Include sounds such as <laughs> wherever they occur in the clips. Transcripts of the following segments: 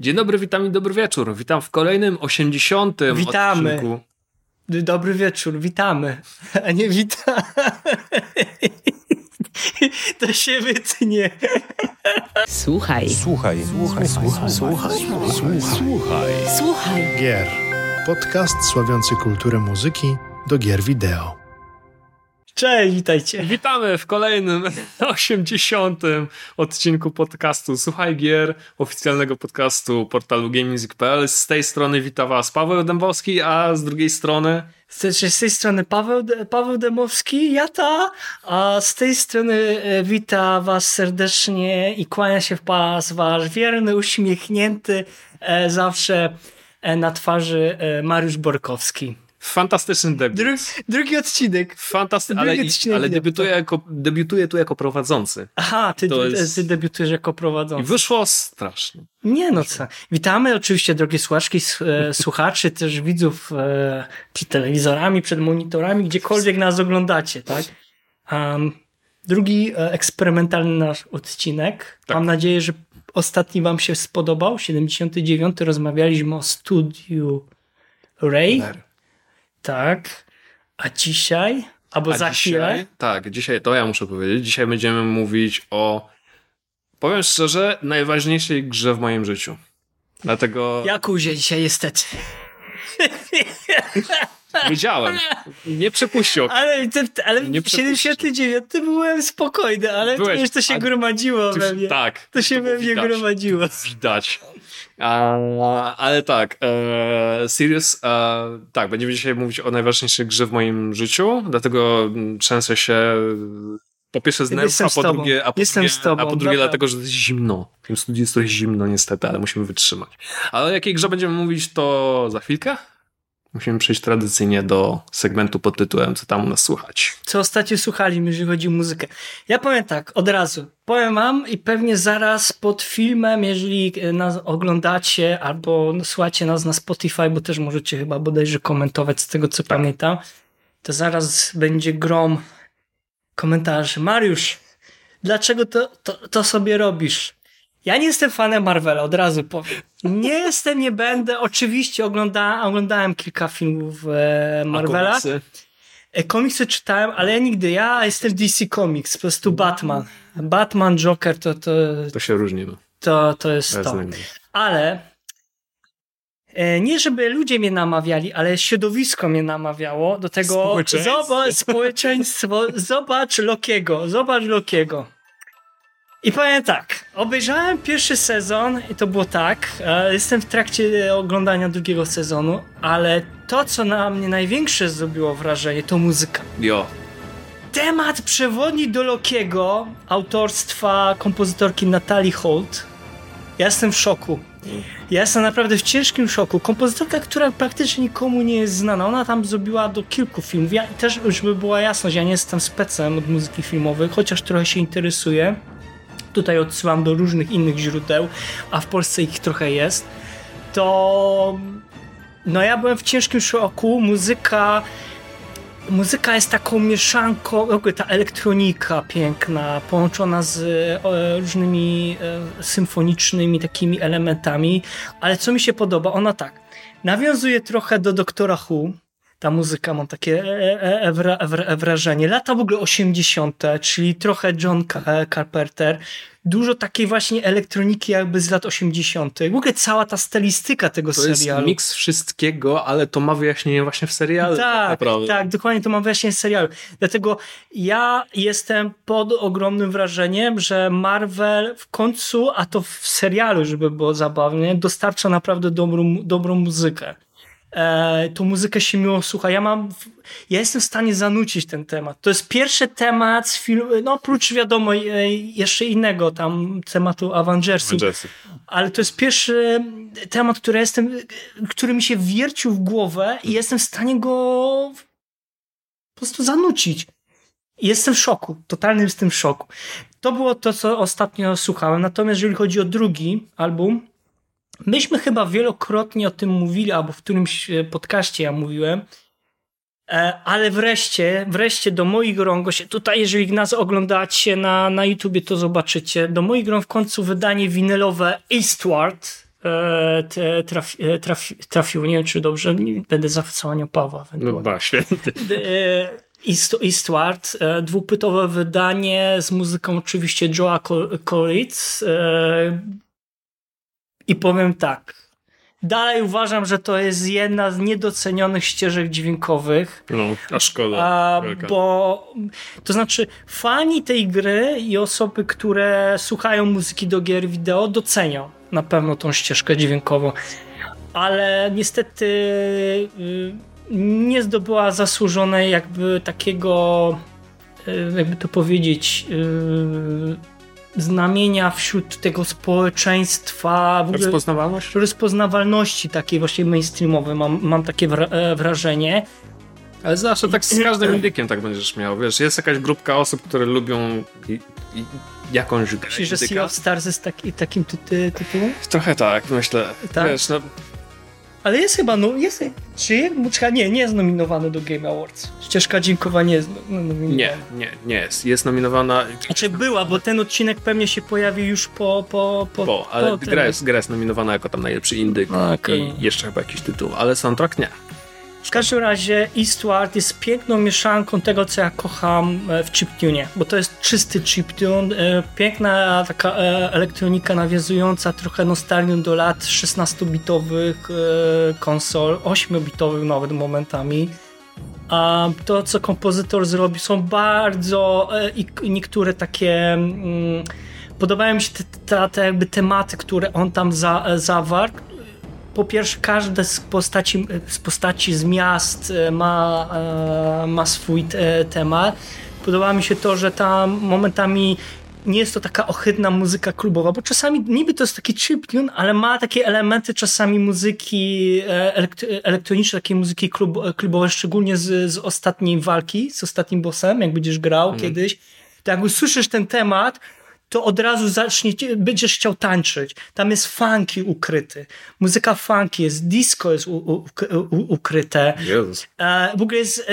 Dzień dobry, witam i dobry wieczór. Witam w kolejnym 80. Witamy. odcinku. Dobry wieczór, witamy. <laughs> A nie witamy. <laughs> To się wytnie. Słuchaj. Słuchaj, słuchaj, słuchaj, słuchaj, słuchaj, słuchaj. Słuchaj. Gier. Podcast sławiący kulturę muzyki do gier wideo. Cześć, witajcie. Witamy w kolejnym <laughs> 80. odcinku podcastu Słuchaj Gier, oficjalnego podcastu portalu GameMusic.pl. Z tej strony wita Was Paweł Dębowski, a z drugiej strony Z tej strony Paweł, Paweł Demowski, ja ta, a z tej strony e, wita was serdecznie i kłania się w pas wasz wierny, uśmiechnięty e, zawsze e, na twarzy Mariusz Borkowski. Fantastyczny debiut. Dru, drugi odcinek. Fantasty, drugi ale, odcinek ale wideo. debiutuje, jako, debiutuje tu jako prowadzący. Aha, ty, To jest- ty debiutujesz jako I prowadzący. wyszło strasznie. Nie no co. Witamy oczywiście drogie słuchaczki, e, <laughs> słuchaczy, też widzów e, przed telewizorami, przed monitorami, gdziekolwiek nas oglądacie, tak? Um, drugi e, eksperymentalny nasz odcinek. Tak. Mam nadzieję, że ostatni wam się spodobał. 79. rozmawialiśmy o studiu Ray. Tak. A dzisiaj, albo A za dzisiaj, chwilę, Tak, dzisiaj to ja muszę powiedzieć. Dzisiaj będziemy mówić o, powiem szczerze, najważniejszej grze w moim życiu. Dlatego Jakuzie dzisiaj niestety. <laughs> wiedziałem. Nie przepuścił. Ale, te, ale Nie w 79 byłem spokojny, ale to Byłeś- wiesz, to się gromadziło we mnie. Tak. To się we mnie widać. gromadziło. Widać. A, ale tak, e, Sirius, e, tak, będziemy dzisiaj mówić o najważniejszej grze w moim życiu, dlatego trzęsę się po pierwsze z nerwów, a po drugie, a po Jestem drugie, tobą, a po drugie dlatego, że jest zimno. W tym studiu jest trochę zimno niestety, ale musimy wytrzymać. Ale o jakiej grze będziemy mówić, to za chwilkę. Musimy przejść tradycyjnie do segmentu pod tytułem Co tam u nas słuchać. Co ostatnio słuchali, jeżeli chodzi o muzykę. Ja powiem tak, od razu. Powiem wam i pewnie zaraz pod filmem, jeżeli e, nas oglądacie albo słuchacie nas na Spotify, bo też możecie chyba bodajże komentować z tego, co pamiętam, to zaraz będzie grom komentarzy. Mariusz, dlaczego to, to, to sobie robisz? Ja nie jestem fanem Marvela, od razu powiem. Nie jestem, nie będę. Oczywiście ogląda, oglądałem kilka filmów e, A Marvela. komiksy? E, Komiksy czytałem, ale ja nigdy. Ja jestem DC Comics, po prostu Batman. Batman, Joker to, to, To się różnimy. to, to jest Bez to. Ale e, nie żeby ludzie mnie namawiali, ale środowisko mnie namawiało do tego. Społeczeństwo. Zobacz, społeczeństwo, zobacz Lokiego, zobacz Lokiego. I powiem tak, obejrzałem pierwszy sezon i to było tak, e, jestem w trakcie oglądania drugiego sezonu, ale to, co na mnie największe zrobiło wrażenie, to muzyka. Jo, Temat przewodni do Lokiego autorstwa kompozytorki Natalii Holt. Ja jestem w szoku. Ja jestem naprawdę w ciężkim szoku. Kompozytorka, która praktycznie nikomu nie jest znana. Ona tam zrobiła do kilku filmów. Ja też, żeby była jasność, ja nie jestem specem od muzyki filmowej, chociaż trochę się interesuję. Tutaj odsyłam do różnych innych źródeł, a w Polsce ich trochę jest. To no ja byłem w ciężkim szoku. Muzyka Muzyka jest taką mieszanką, ta elektronika piękna, połączona z e, różnymi e, symfonicznymi takimi elementami, ale co mi się podoba, ona tak, nawiązuje trochę do Doktora Who, ta muzyka, mam takie e, e, e, wra, wra, wrażenie. Lata w ogóle 80., czyli trochę John Ca- e, Carpenter. Dużo takiej właśnie elektroniki jakby z lat 80. W ogóle cała ta stylistyka tego to jest serialu. miks wszystkiego, ale to ma wyjaśnienie właśnie w serialu. Tak, naprawdę. tak, dokładnie to mam właśnie z serialu. Dlatego ja jestem pod ogromnym wrażeniem, że Marvel w końcu, a to w serialu, żeby było zabawnie, dostarcza naprawdę dobrą, dobrą muzykę. E, tą muzykę się miło słucha. Ja mam, ja jestem w stanie zanucić ten temat. To jest pierwszy temat z filmu, no oprócz wiadomo e, jeszcze innego tam tematu Avengersy. ale to jest pierwszy temat, który jestem, który mi się wiercił w głowę i jestem w stanie go po prostu zanucić. Jestem w szoku, totalnym jestem w szoku. To było to, co ostatnio słuchałem. Natomiast jeżeli chodzi o drugi album, myśmy chyba wielokrotnie o tym mówili, albo w którymś e, podcaście ja mówiłem, E, Ale wreszcie, wreszcie do moich rąk, się tutaj jeżeli nas oglądacie na, na YouTubie, to zobaczycie, do moich rąk w końcu wydanie winylowe Eastward e, te, traf, e, traf, trafiło. Nie wiem, czy dobrze. Będę zachwycał Pawła. No ba, święty. East, Eastward, e, dwupłytowe wydanie z muzyką oczywiście Joa. E, I powiem tak. Dalej uważam, że to jest jedna z niedocenionych ścieżek dźwiękowych. No, a szkoda. A, bo to znaczy fani tej gry i osoby, które słuchają muzyki do gier wideo docenią na pewno tą ścieżkę dźwiękową. Ale niestety y, nie zdobyła zasłużonej jakby takiego y, jakby to powiedzieć y, znamienia wśród tego społeczeństwa w ogóle Rozpoznawalność? rozpoznawalności takiej właśnie mainstreamowej mam, mam takie e, wrażenie. Ale zawsze tak z każdym indykiem tak będziesz miał. Wiesz, jest jakaś grupka osób, które lubią i, i jakąś grę Myślisz, że Sea of Stars jest taki, takim ty, ty, tytułem? Trochę tak, myślę. Tak? Wiesz, no, Ale jest chyba, no jest, czy czekaj, nie, nie jest nominowany do Game Awards. Ścieżka dźwiękowa nie jest no- nominowana. nie, nie, nie jest. Jest nominowana Znaczy była, bo ten odcinek pewnie się pojawi już po... po, po, po, ale po gra jest, gra jest nominowana jako tam najlepszy indyk Okej. i jeszcze chyba jakiś tytuł, ale soundtrack nie. W każdym razie Eastward jest piękną mieszanką tego, co ja kocham e, w chiptune, bo to jest czysty chiptune, piękna taka e, elektronika nawiązująca trochę nostalgią do lat 16-bitowych e, konsol, 8-bitowych nawet momentami. A to, co kompozytor zrobi, są bardzo niektóre takie. Mm, podobają mi się te, te, te jakby tematy, które on tam za, zawarł. Po pierwsze, każde z postaci, z postaci z miast e, ma, e, ma swój te, temat. Podoba mi się to, że tam momentami nie jest to taka ohydna muzyka klubowa, bo czasami niby to jest taki chiptune, ale ma takie elementy czasami muzyki e, elekt elektronicznej, takiej muzyki klub klubowej, szczególnie z, z ostatniej walki, z ostatnim bossem, jak będziesz grał kiedyś. To jak usłyszysz ten temat, to od razu zacznie, będziesz chciał tańczyć. Tam jest funky ukryty. Muzyka funky jest, disco jest u, u, u, ukryte. Jezus. E, w ogóle jest, e,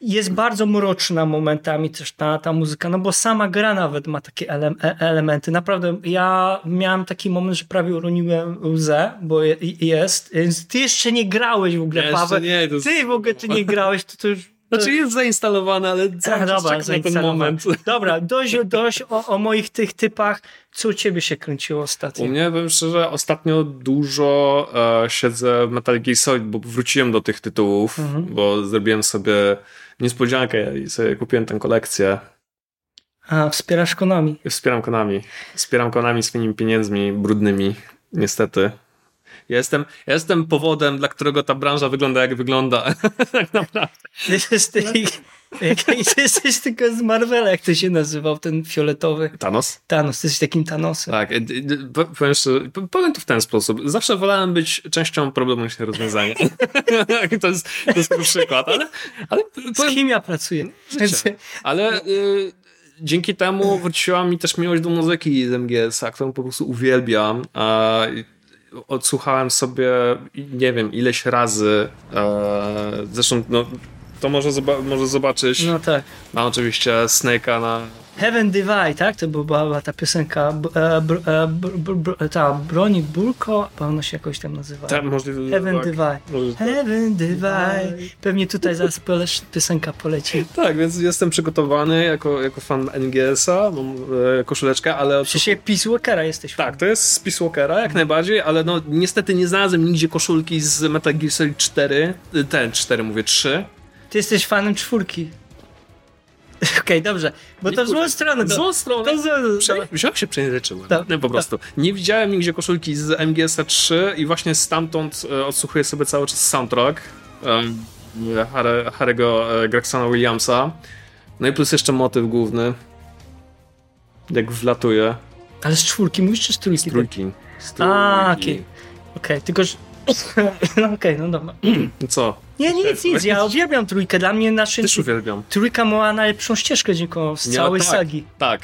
jest bardzo mroczna momentami też ta, ta muzyka, no bo sama gra nawet ma takie ele e- elementy. Naprawdę, ja miałem taki moment, że prawie uroniłem łzę, bo je, jest. Więc Ty jeszcze nie grałeś w ogóle, Ja Paweł. nie, to Ty w ogóle ty nie grałeś, to, to już... Znaczy jest zainstalowane, ale <laughs> cały czas czekam na ten moment. <laughs> Dobra, dość, dość o, o moich tych typach. Co u ciebie się kręciło ostatnio? U mnie, powiem szczerze, ostatnio dużo e, siedzę w Metal Gear Solid, bo wróciłem do tych tytułów, Mhm. bo zrobiłem sobie niespodziankę i sobie kupiłem tę kolekcję. A, wspierasz Konami. Wspieram Konami. Wspieram Konami swoimi pieniędzmi brudnymi, niestety. Ja jestem, ja jestem powodem, dla którego ta branża wygląda jak wygląda. <laughs> tak naprawdę. Jesteś, ty, jak, jesteś tylko z Marvela, jak to się nazywał, ten fioletowy Thanos? Thanos. Jesteś takim Thanosem. Tak, e, powiem, szczerze, powiem to w ten sposób. Zawsze wolałem być częścią problemu niż rozwiązania. <laughs> to, jest, to jest przykład, ale, ale Z powiem, kim ja pracuję? <laughs> Ale y, dzięki temu wróciła mi też miłość do muzyki z MGS-a, którą po prostu uwielbiam. A odsłuchałem sobie, nie wiem, ileś razy. E, zresztą, no, to może, zoba- może zobaczyć. No tak. Mam oczywiście Snake'a na. Heaven Divide, tak? To była ta piosenka, e, e, br, ta Broni Burko, bo ona się jakoś tam nazywa. Ta, możliwe, Heaven tak, Divide. może tak. Heaven Divide. Pewnie tutaj zaraz piosenka poleci. <laughs> Tak, więc jestem przygotowany jako, jako fan NGS-a, mam e, koszuleczkę, ale Przecież Peace Walkera jesteś. Tak, to jest z Peace Walkera, jak najbardziej, ale no niestety nie znalazłem nigdzie koszulki z Metal Gear Solid 4, y, ten 4 mówię 3. Ty jesteś fanem czwórki. <laughs> Okej, dobrze. Bo to w złą stronę. W To, złą stronę. to, to, Prze- Wziąłem się przejęzyczyłem, Tak, no, po prostu. Nie widziałem nigdzie koszulki z MGS 3 i właśnie stamtąd e, odsłuchuję sobie cały czas soundtrack um, Harry'ego e, Gregsona Williamsa. No i plus jeszcze motyw główny. Jak wlatuje. Ale z czwórki mówisz czy z trójki? Z trójki. Z A, trójki. okej. Okej, tylko że... <laughs> No okej, no dobra. <clears throat> Co? Nie, nie, nic, nic. Ja uwielbiam trójkę. Dla mnie nasz Też uwielbiam. trójka miała najlepszą ścieżkę dźwiękową z Nie, całej tak, sagi. Tak.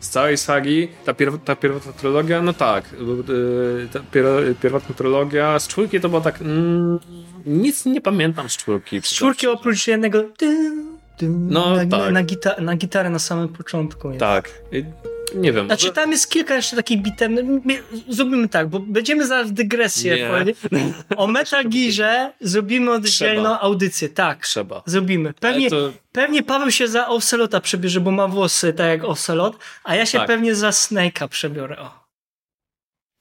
Z całej sagi, ta, pierw, ta pierwotna trylogia, no tak. yy, Ta pier, pierwotna trylogia, z czwórki to było tak. Mm, nic nie pamiętam z czwórki. Z czwórki oprócz jednego... No, na, tak. na, gita na gitarę na samym początku. jest. Tak. Nie wiem. Znaczy może- tam jest kilka jeszcze takich bitem. Zrobimy tak, bo będziemy zaraz w dygresję. Nie. <laughs> O Metal Gearze zrobimy oddzielną Trzeba. audycję. Tak, Trzeba. zrobimy. Pewnie, to- pewnie Paweł się za Ocelota przebierze, bo ma włosy tak jak Ocelot, a ja się Tak. pewnie za Snake'a przebiorę. O.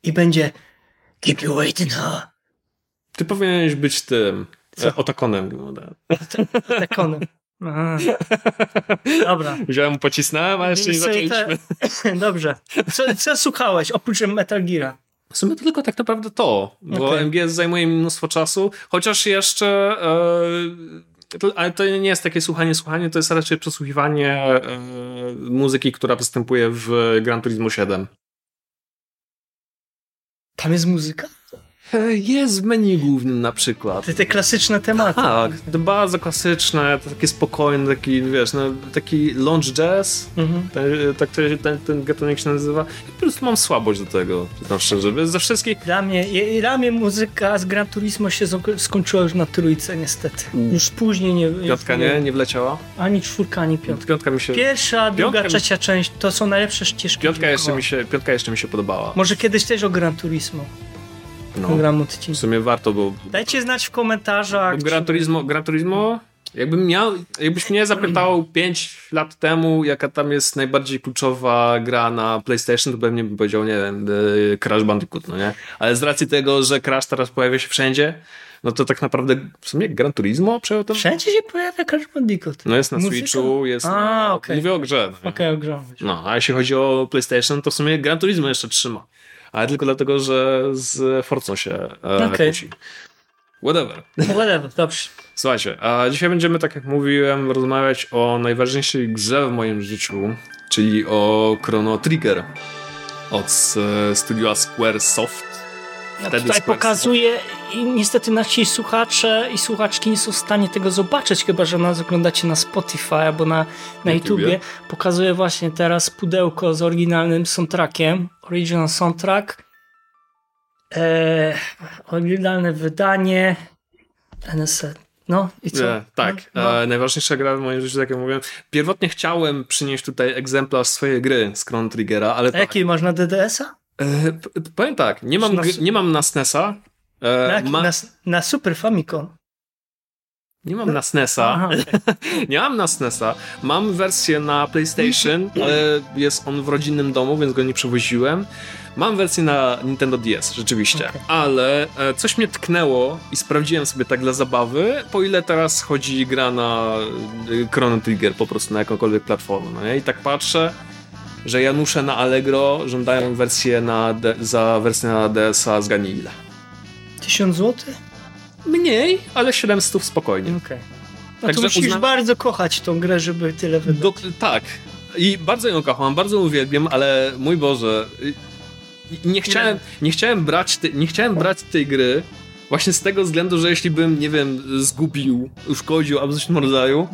I będzie Keep you waiting, huh? Ty powinieneś być tym. Co? E, otakonem. No. Tak onem. Aha. Dobra. <laughs> Wziąłem, mu pocisnąłem, a jeszcze nie zaczęliśmy. te- <laughs> Dobrze. Co, co słuchałeś oprócz Metal Geara? W sumie to tylko tak naprawdę to, bo Okej. MGS zajmuje mi mnóstwo czasu, chociaż jeszcze. E, to, ale to nie jest takie słuchanie, słuchanie, to jest raczej przesłuchiwanie e, muzyki, która występuje w Gran Turismo 7. Tam jest muzyka? E, Jest w menu głównym na przykład. Te, te klasyczne tematy. Tak, to bardzo klasyczne, to takie spokojne, taki, wiesz, no, taki lounge jazz, Mhm. ten, tak to się- ten, ten gatunek się nazywa. I po prostu mam słabość do tego, przyznam szczerze. Ze wszystkich Dla mnie, dla mnie muzyka z Gran Turismo się skończyła już na trójce niestety. Już później nie... piątka nie, nie wleciała. Ani czwórka, ani piątka. Piątka mi się... Pierwsza, druga, mi- trzecia część to są najlepsze ścieżki. Piątka jeszcze, mi się, piątka jeszcze mi się podobała. Może kiedyś też o Gran Turismo. No, Program w sumie warto, bo, Dajcie znać w komentarzach. bo Gran Turismo, Gran Turismo jakbym miał, jakbyś mnie zapytał <clears throat> 5 lat temu, jaka tam jest najbardziej kluczowa gra na PlayStation, to pewnie bym powiedział, nie wiem, e, Crash Bandicoot, no nie? Ale z racji tego, że Crash teraz pojawia się wszędzie, no to tak naprawdę w sumie Gran Turismo przejął to? Wszędzie się pojawia Crash Bandicoot. No jest na Muzyka? Switchu, jest A, na... okej. Mówię o grze. No, nie? Okej, ogromny. no, a jeśli chodzi o PlayStation, to w sumie Gran Turismo jeszcze trzyma. Ale tylko dlatego, że z Forcą się e, Okej. kłóci. Whatever. Whatever, dobrze. Słuchajcie, a dzisiaj będziemy, tak jak mówiłem, rozmawiać o najważniejszej grze w moim życiu, czyli o Chrono Trigger od e, studia Squaresoft. Ja Wtedy tutaj Squaresoft- pokazuję i niestety nasi słuchacze i słuchaczki nie są w stanie tego zobaczyć, chyba że nas oglądacie na Spotify albo na, na YouTubie. YouTubie. Pokazuję właśnie teraz pudełko z oryginalnym soundtrackiem. Original soundtrack. Eee, oryginalne wydanie. NSL. No i co? Tak, No, no. E, najważniejsza gra w moim życiu, tak jak mówiłem. Pierwotnie chciałem przynieść tutaj egzemplarz swojej gry z Chrono Triggera, ale A tak. jaki masz na DDS-a? E, powiem tak, nie mam, nie mam na SNESa. E, Na, ma, na, na Super Famicom. nie mam na SNESa. <laughs> Nie mam na SNESa. Mam wersję na PlayStation, ale jest on w rodzinnym domu, więc go nie przewoziłem. Mam wersję na Nintendo DS, rzeczywiście. Okej. Ale e, coś mnie tknęło i sprawdziłem sobie tak dla zabawy, po ile teraz chodzi gra na e, Chrono Trigger po prostu na jakąkolwiek platformę. No nie? I tak patrzę, że Janusze na Allegro żądają wersję na D- za wersję na DS-a zgadnij ile. 1000 zł? Mniej, ale 700 spokojnie. Okej. No Także to musisz uzna- bardzo kochać tą grę, żeby tyle wydać. Do, tak. I bardzo ją kocham, bardzo uwielbiam, ale mój Boże, y, nie chciałem, nie chciałem brać, te, nie chciałem brać tej gry właśnie z tego względu, że jeśli bym, nie wiem, zgubił, uszkodził albo coś w tym rodzaju,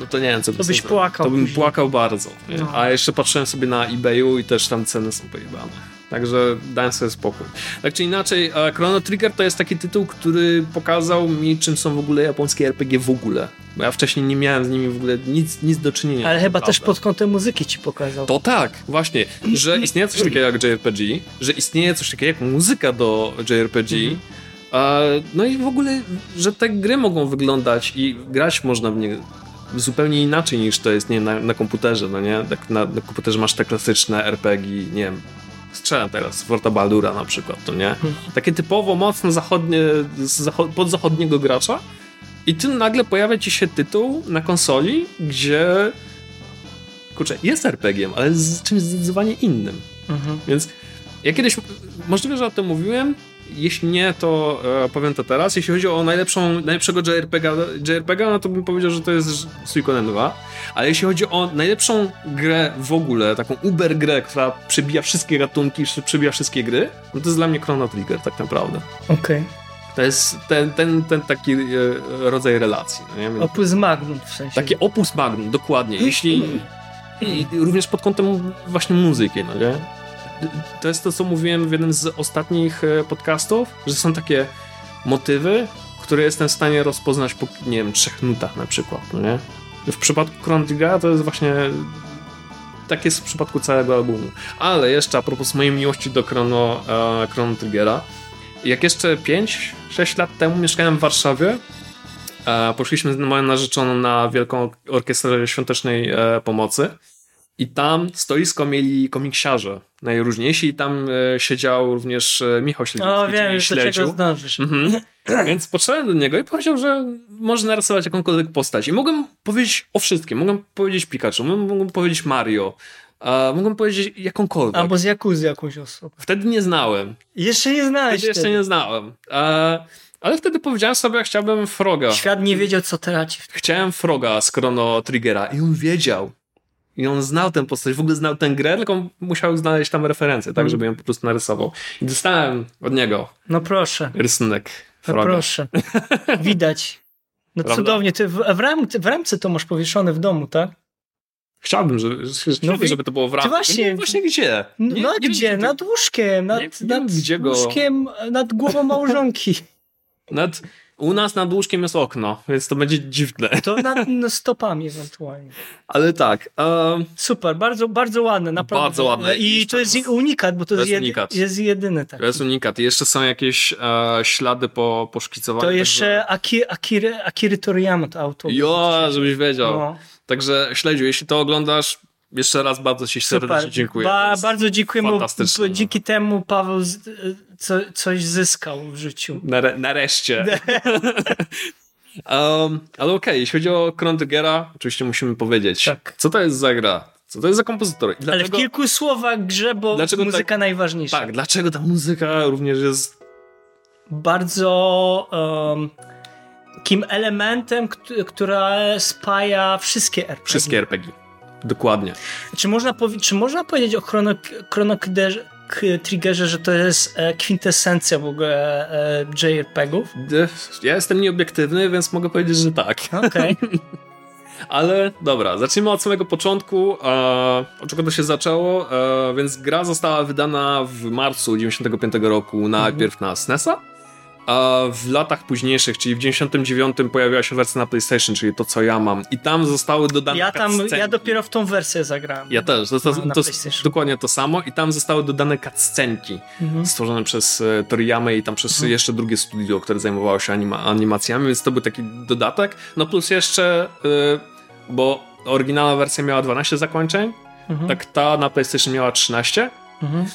no to nie wiem, co by To byś płakał To bym płakał bardzo. No. A jeszcze patrzyłem sobie na eBayu i też tam ceny są pojebane. Także dałem sobie spokój. Tak czy inaczej, e, Chrono Trigger to jest taki tytuł, który pokazał mi, czym są w ogóle japońskie RPG w ogóle. Bo ja wcześniej nie miałem z nimi w ogóle nic, nic do czynienia. Ale chyba też pod kątem muzyki ci pokazał. To tak, właśnie, że <clears throat> istnieje coś takiego jak JRPG, że istnieje coś takiego jak muzyka do JRPG, Mhm. a, no i w ogóle, że te gry mogą wyglądać i grać można w nie zupełnie inaczej niż to jest nie, na, na komputerze, no nie? Tak na, na komputerze masz te klasyczne RPG, nie wiem, strzelam teraz, Forta Baldura na przykład, to nie? Takie typowo mocno zachodnie, z zacho- pod zachodniego gracza i tu nagle pojawia ci się tytuł na konsoli, gdzie kurczę, jest RPG-iem, ale z czymś zdecydowanie innym. Mhm. Więc ja kiedyś, możliwe, że o tym mówiłem, jeśli nie, to e, powiem to teraz. Jeśli chodzi o najlepszą, najlepszego JRPG, JRPG, no to bym powiedział, że to jest Suikoden 2. Ale jeśli chodzi o najlepszą grę w ogóle, taką uber grę, która przebija wszystkie gatunki, przebija wszystkie gry, no to jest dla mnie Chrono Trigger tak naprawdę. Okej. To jest ten, ten, ten taki e, rodzaj relacji. No Opus Magnum w sensie. takie opus magnum, dokładnie. Jeśli <clears throat> i i również pod kątem właśnie muzyki, no nie? To jest to, co mówiłem w jednym z ostatnich e, podcastów, że są takie motywy, które jestem w stanie rozpoznać po, nie wiem, trzech nutach na przykład, no nie? W przypadku Triggera to jest właśnie tak jest w przypadku całego albumu. Ale jeszcze a propos mojej miłości do Chrono, e, Chrono Triggera, jak jeszcze 5-6 lat temu mieszkałem w Warszawie, e, poszliśmy z moją narzeczoną na Wielką Orkiestrę Świątecznej e, Pomocy i tam stoisko mieli komiksiarze najróżniejsi i tam e, siedział również e, Michał Śledził. O, wiem, już do czego zdążysz. Mhm. <clears throat> Więc podszedłem do niego i powiedział, że może narysować jakąkolwiek postać. I mogłem powiedzieć o wszystkim. Mogłem powiedzieć Pikachu, mogłem powiedzieć Mario, a mogłem powiedzieć jakąkolwiek. Albo z Jakuzy jakąś osobę. Wtedy nie znałem. Jeszcze nie znałeś Wtedy jeszcze nie znałem. A, ale wtedy powiedziałem sobie, chciałbym Froga. Świat nie wiedział, co traci. Chciałem Froga z Chrono Triggera i on wiedział. I on znał tę postać, w ogóle znał tę grę, tylko musiał znaleźć tam referencję, tak, Mm. żeby ją po prostu narysował. I dostałem od niego No proszę, rysunek no proszę. Widać. No Prawda? cudownie. Ty w, w, ramce, w ramce to masz powieszone w domu, tak? Chciałbym, żeby, wi- żeby to było w ramach. właśnie- No właśnie gdzie? No, Nie- no nie gdzie? Nad łóżkiem. Nad, Nie nad gdzie go- łóżkiem, nad głową małżonki. <laughs> Nad, u nas nad łóżkiem jest okno, więc to będzie dziwne. To nad stopami ewentualnie. Ale tak, um, Super, bardzo, bardzo ładne, naprawdę. Bardzo ładne. I I to jest jeszcze- unikat, bo to, to jest, unikat. jest jedyny taki. to jest unikat. I jeszcze są jakieś e, ślady po poszkicowaniu. To także- jeszcze Aki, Akiry, Toriyama to auto. Jo, żebyś wiedział. No, Także śledziu, jeśli to oglądasz, jeszcze raz bardzo ci serdecznie super. dziękuję. Ba, bardzo dziękuję, bo, no. dzięki temu Paweł co, coś zyskał w życiu. Nare, nareszcie. <laughs> um, ale okej, jeśli chodzi o Chrono Triggera, oczywiście musimy powiedzieć, Tak. co to jest za gra? Co to jest za kompozytor? I Ale w dlaczego- kilku słowach grze, bo Dlaczego muzyka tak- najważniejsza. Tak, dlaczego ta muzyka również jest Bardzo um, takim elementem, kt- która spaja wszystkie RPG. wszystkie RPG? Dokładnie. Czy można, powie- czy można powiedzieć o Chrono, Chrono Triggerze- że to jest e, kwintesencja w ogóle e, JRPG-ów? D- Ja jestem nieobiektywny, więc mogę powiedzieć, że tak. Okej. <laughs> Ale dobra, zacznijmy od samego początku. E, od czego to się zaczęło? E, więc gra została wydana w marcu 95 roku najpierw na SNESa, a w latach późniejszych, czyli w 99 pojawiła się wersja na PlayStation, czyli to co ja mam. I tam zostały dodane Ja tam, cutscenki. ja dopiero w tą wersję zagrałem. Ja też, to, to, to PlayStation. dokładnie to samo i tam zostały dodane cutscenki Mhm. stworzone przez e, Toriyamę i tam przez jeszcze drugie studio, które zajmowało się anima animacjami, więc to był taki dodatek. No plus jeszcze, e, bo oryginalna wersja miała 12 zakończeń, Mhm. tak ta na PlayStation miała 13. Mhm.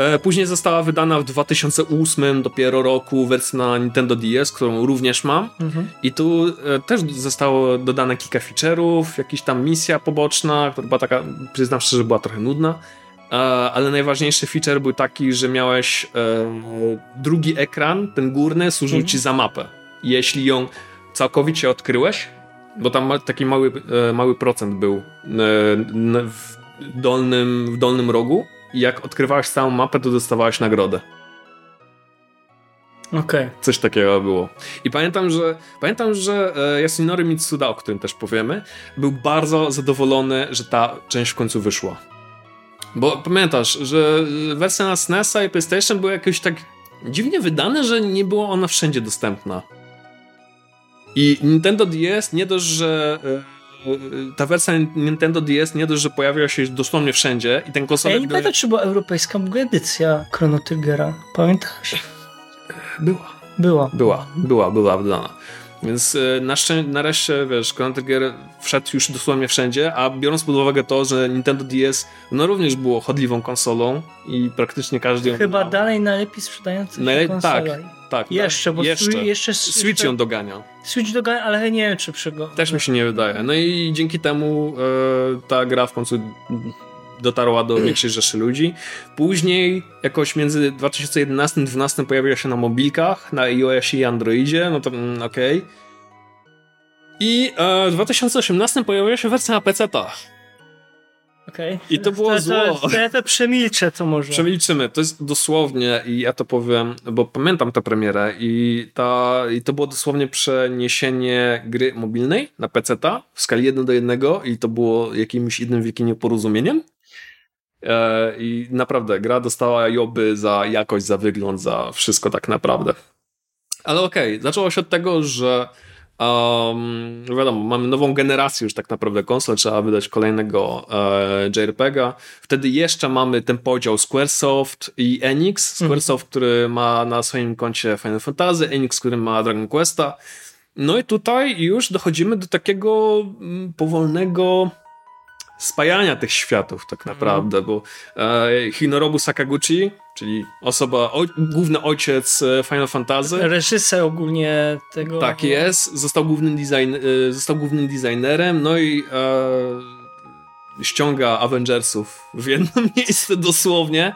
E, Później została wydana w 2008 dopiero roku wersja na Nintendo DS, którą również mam. Mhm. I tu e, też zostało dodane kilka feature'ów, jakaś tam misja poboczna, która była taka, przyznam szczerze, była trochę nudna. E, ale najważniejszy feature był taki, że miałeś drugi ekran, ten górny, służył Mhm. ci za mapę. Jeśli ją całkowicie odkryłeś, bo tam taki mały, mały procent był w, dolnym, w dolnym rogu, i jak odkrywałeś całą mapę, to dostawałeś nagrodę. Okej. Coś takiego było. I pamiętam, że pamiętam, że e, Yasunori Mitsuda, o którym też powiemy, był bardzo zadowolony, że ta część w końcu wyszła. Bo pamiętasz, że e, wersja na SNES-a i PlayStation była jakoś tak dziwnie wydane, że nie była ona wszędzie dostępna. I Nintendo DS nie dość, że e, e, ta wersja Nintendo DS nie dość, że pojawiła się dosłownie wszędzie i ten Ja konsolek nie pamiętam, czy była europejska w ogóle edycja Chrono. Pamiętasz? była. Była. Była, była, była wydana. Więc e, na szczę- nareszcie, wiesz, Chrono Trigger wszedł już dosłownie wszędzie, a biorąc pod uwagę to, że Nintendo DS no również było chodliwą konsolą i praktycznie każdy Chyba dalej najlepiej sprzedająca się Najle- konsola. tak, tak. Jeszcze, bo jeszcze. Switch- jeszcze Switch ją dogania. Switch dogania, ale nie wiem, czy przygo. Też mi się nie wydaje. No i dzięki temu e, ta gra w końcu dotarła do większej <clears throat> rzeszy ludzi. Później jakoś między 2011 a 2012 pojawiła się na mobilkach, na iOSie i Androidzie, no to mm, okej. I e, w 2018 pojawiła się wersja na PC-tach. Okej. I to było to, zło. To, to ja to przemilczę, to może. Przemilczymy. To jest dosłownie, i ja to powiem, bo pamiętam tę premierę i, ta, i to było dosłownie przeniesienie gry mobilnej na PC-ta w skali 1 do 1 i to było jakimś jednym wielkim nieporozumieniem. E, I naprawdę, gra dostała joby za jakość, za wygląd, za wszystko tak naprawdę. Ale okej, zaczęło się od tego, że Um, wiadomo, mamy nową generację już tak naprawdę konsol, trzeba wydać kolejnego e, JRPGa. Wtedy jeszcze mamy ten podział Squaresoft i Enix. Squaresoft, który ma na swoim koncie Final Fantasy, Enix, który ma Dragon Questa. No i tutaj już dochodzimy do takiego mm, powolnego spajania tych światów tak naprawdę, bo e, Hinorobu Sakaguchi, czyli osoba, o, główny ojciec e, Final Fantasy, Reżyser ogólnie tego. tak jest, został głównym, design, e, został głównym designerem, no i e, ściąga Avengersów w jedno <laughs> miejsce dosłownie,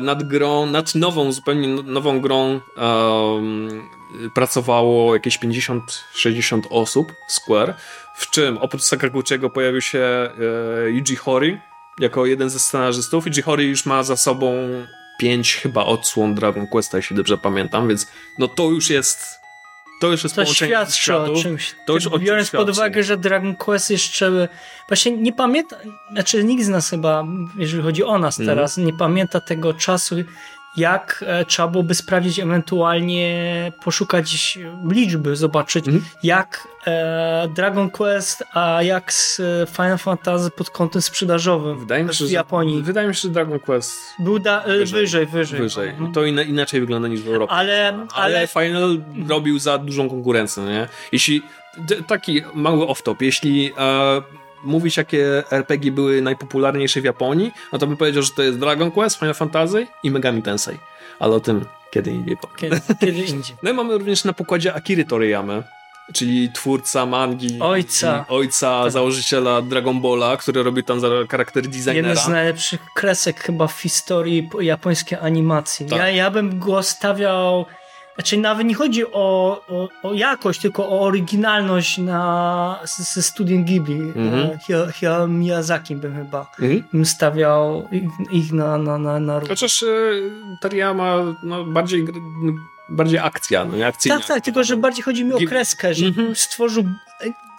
nad grą, nad nową, zupełnie nową grą em, pracowało jakieś 50-60 osób w Square, w czym oprócz Sakaguchiego pojawił się e, Yuji Horii jako jeden ze scenarzystów. Yuji Horii już ma za sobą pięć chyba odsłon Dragon Questa, jeśli dobrze pamiętam, więc no to już jest to już jest To połączenie świadczy światów. o czymś. To już o Biorąc pod uwagę, że Dragon Quest jeszcze. Właśnie nie pamięta. Znaczy, nikt z nas chyba, jeżeli chodzi o nas Mhm. teraz, nie pamięta tego czasu, jak e, trzeba byłoby sprawdzić, ewentualnie poszukać liczby, zobaczyć, Mhm. jak e, Dragon Quest, a jak z e, Final Fantasy pod kątem sprzedażowym Wydaje mi się, w że, Japonii. wydaje mi się, że Dragon Quest Był Wyżej. wyżej, wyżej. wyżej. Mhm. To inaczej wygląda niż w Europie. Ale, Ale ale Final robił za dużą konkurencję, nie? Jeśli, taki mały off-top, jeśli e, mówić, jakie RPG były najpopularniejsze w Japonii, no to bym powiedział, że to jest Dragon Quest, Final Fantasy i Megami Tensei. Ale o tym kiedy indziej powiem. kiedy, kiedy indziej. No i mamy również na pokładzie Akiry Toriyamy, czyli twórca mangi. Ojca. Ojca, założyciela Dragon Balla, który robił tam charakter designera. Jeden z najlepszych kresek chyba w historii po- japońskiej animacji. Tak. Ja, ja bym go stawiał. Znaczy, nawet nie chodzi o, o, o jakość, tylko o oryginalność na, z- ze studiem Ghibli. Mhm. E, Hayao- Miyazaki bym chyba Mhm. bym stawiał ich, ich na, na, na, na... Chociaż e, Toriyama no, bardziej, no, bardziej akcja, no nie akcyjna. Tak, tak, tylko że bardziej chodzi mi o kreskę, że Mhm. stworzył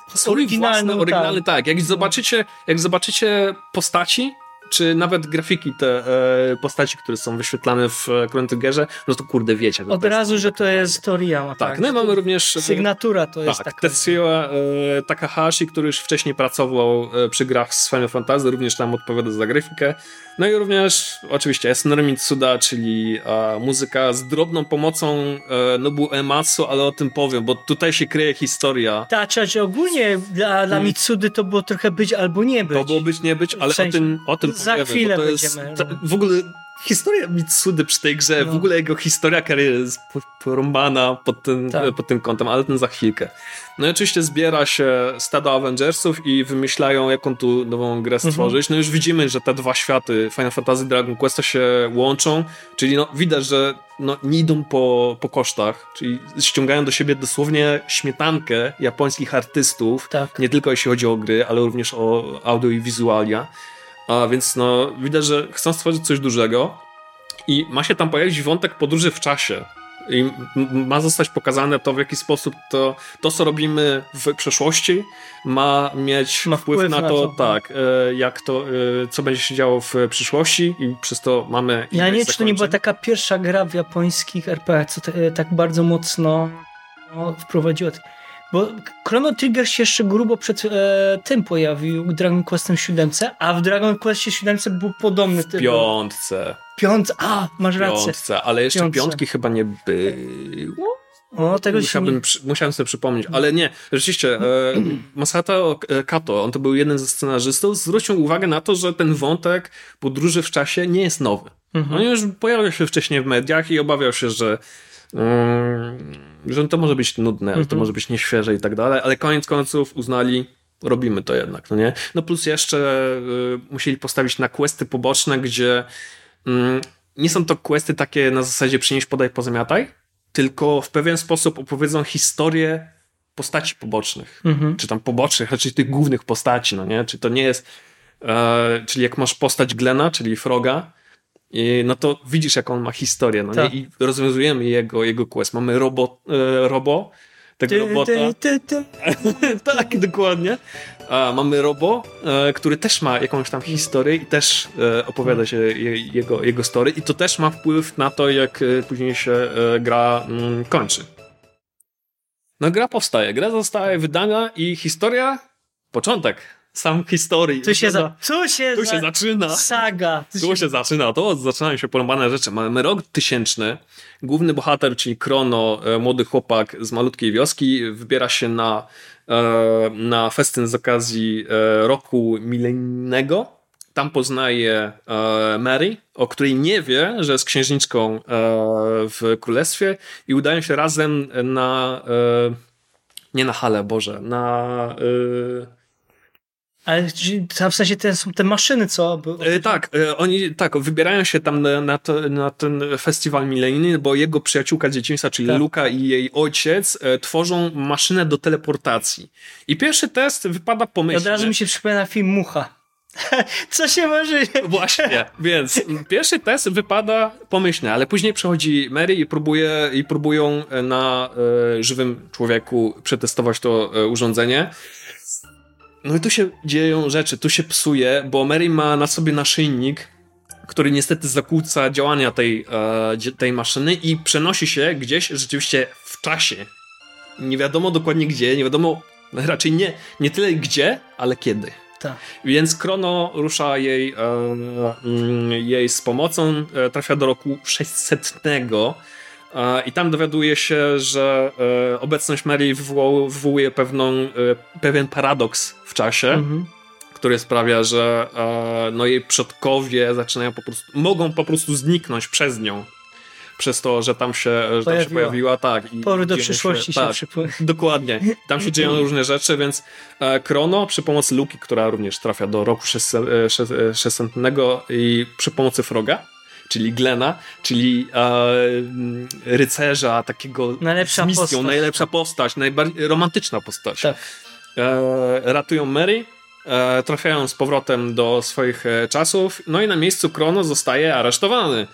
Swój oryginalną, własny, oryginalny, tak. tak. Jak zobaczycie, jak zobaczycie postaci, czy nawet grafiki te e, postaci, które są wyświetlane w e, Chrono Triggerze, no to kurde wiecie. od to jest- razu, że to jest Toriyama. Tak, Tak, no i mamy również... e, Sygnatura to jest tak, taka. Tetsuya e, Takahashi, który już wcześniej pracował e, przy grach z Final Fantasy, również tam odpowiada za grafikę. No i również oczywiście Yasunori Mitsuda, czyli e, muzyka z drobną pomocą e, Nobu Ematsu, ale o tym powiem, bo tutaj się kryje historia. Tak, czy ogólnie dla, dla Mitsudy to było trochę być albo nie być. To było być, nie być, ale W sensie- o tym, o tym za powiemy, chwilę to jest będziemy, ta, no. w ogóle historia Mitsudy przy tej grze, No. w ogóle jego historia kariery jest po- porąbana pod tym, Tak. pod tym kątem, ale ten za chwilkę. No i oczywiście zbiera się stado Avengersów i wymyślają, jaką tu nową grę Mhm. stworzyć. No już widzimy, że te dwa światy, Final Fantasy i Dragon Quest się łączą, czyli no, widać, że no, nie idą po, po kosztach, czyli ściągają do siebie dosłownie śmietankę japońskich artystów, Tak. nie tylko jeśli chodzi o gry, ale również o audio i wizualia. A więc no, widać, że chcą stworzyć coś dużego i ma się tam pojawić wątek podróży w czasie. I ma zostać pokazane to, w jaki sposób to, to co robimy w przeszłości, ma mieć Ma wpływ, wpływ na, na to, to. tak, e, jak to, e, co będzie się działo w przyszłości i przez to mamy. Ja nie wiem, czy to nie była taka pierwsza gra w japońskich RPG, co tak bardzo mocno no, wprowadziła. Bo Chrono Trigger się jeszcze grubo przed e, tym pojawił, Dragon Questem 7, a w Dragon Questie 7 był podobny typ. piątce, Piąt, a, masz rację. piątce, ale jeszcze Piątce. piątki chyba nie było. O, tego Musiałbym, nie... przy, musiałem sobie przypomnieć, ale nie, rzeczywiście, e, <clears throat> Masato Kato, on to był jeden ze scenarzystów, zwrócił uwagę na to, że ten wątek podróży w czasie nie jest nowy. Mhm. On już pojawił się wcześniej w mediach i obawiał się, że że to może być nudne, że to Mhm. może być nieświeże i tak dalej, ale koniec końców uznali, robimy to jednak, no nie? No plus jeszcze y, musieli postawić na questy poboczne, gdzie mm, nie są to questy takie na zasadzie przynieś, podaj, pozamiataj, tylko w pewien sposób opowiedzą historię postaci pobocznych, Mhm. czy tam pobocznych, raczej tych głównych postaci, no nie? Czy to nie jest, e, czyli jak masz postać Glena, czyli Froga, no to widzisz, jak on ma historię, no Tak. nie? I rozwiązujemy jego, jego quest. Mamy robo, e, robo tego Ty, robota. ty, ty, <laughs> tak, dokładnie. A, mamy Robo, e, który też ma jakąś tam historię i też e, opowiada się je, jego, jego story i to też ma wpływ na to, jak e, później się e, gra mm, kończy. No gra powstaje, gra zostaje wydana i historia, początek, sam historii. Tu się, za, tu się, tu za, się zaczyna. Saga. Tu Tu się zaczyna, to zaczynają się porąbane rzeczy. Mamy rok tysięczny. Główny bohater, czyli Krono, e, młody chłopak z malutkiej wioski, wybiera się na, e, na festyn z okazji e, roku milenijnego. Tam poznaje Mary, o której nie wie, że jest księżniczką w królestwie i udają się razem na nie na halę, Boże, na e, Ale w sensie te, są te maszyny, co? E, tak, e, oni tak, wybierają się tam na, na, to, na ten festiwal milenijny, bo jego przyjaciółka dzieciństwa, czyli Tak. Luka i jej ojciec, e, tworzą maszynę do teleportacji. I pierwszy test wypada pomyślnie. od razu mi się przypomina film Mucha. <laughs> co się może... Właśnie, więc pierwszy test wypada pomyślnie, ale później przychodzi Mary i, próbuje, i próbują na e, żywym człowieku przetestować to e, urządzenie. No i tu się dzieją rzeczy, tu się psuje, bo Mary ma na sobie naszyjnik, który niestety zakłóca działania tej, e, tej maszyny i przenosi się gdzieś rzeczywiście w czasie. Nie wiadomo dokładnie gdzie, nie wiadomo <laughs> raczej nie, nie tyle gdzie, ale kiedy. Tak. Więc Krono rusza jej, e, mm, jej z pomocą, e, trafia do roku 600 e, i tam dowiaduje się, że e, obecność Mary wywoł, wywołuje pewną, e, pewien paradoks w czasie, Mhm. który sprawia, że e, no, jej przodkowie zaczynają po prostu, mogą po prostu zniknąć przez nią. Przez to, że tam się, że tam się Pojawiła. pojawiła, tak. I Powrót do przyszłości się, tak. Dokładnie. Tam się dzieją <laughs> różne rzeczy, więc Krono przy pomocy Luki, która również trafia do roku 600, e, sze- e, 600 i przy pomocy Froga, czyli Glena, czyli e, m, rycerza takiego Najlepsza z misją, postać. najlepsza postać, najbardziej romantyczna postać. Tak. E, ratują Mary, e, trafiają z powrotem do swoich e, czasów, no i na miejscu Krono zostaje aresztowany.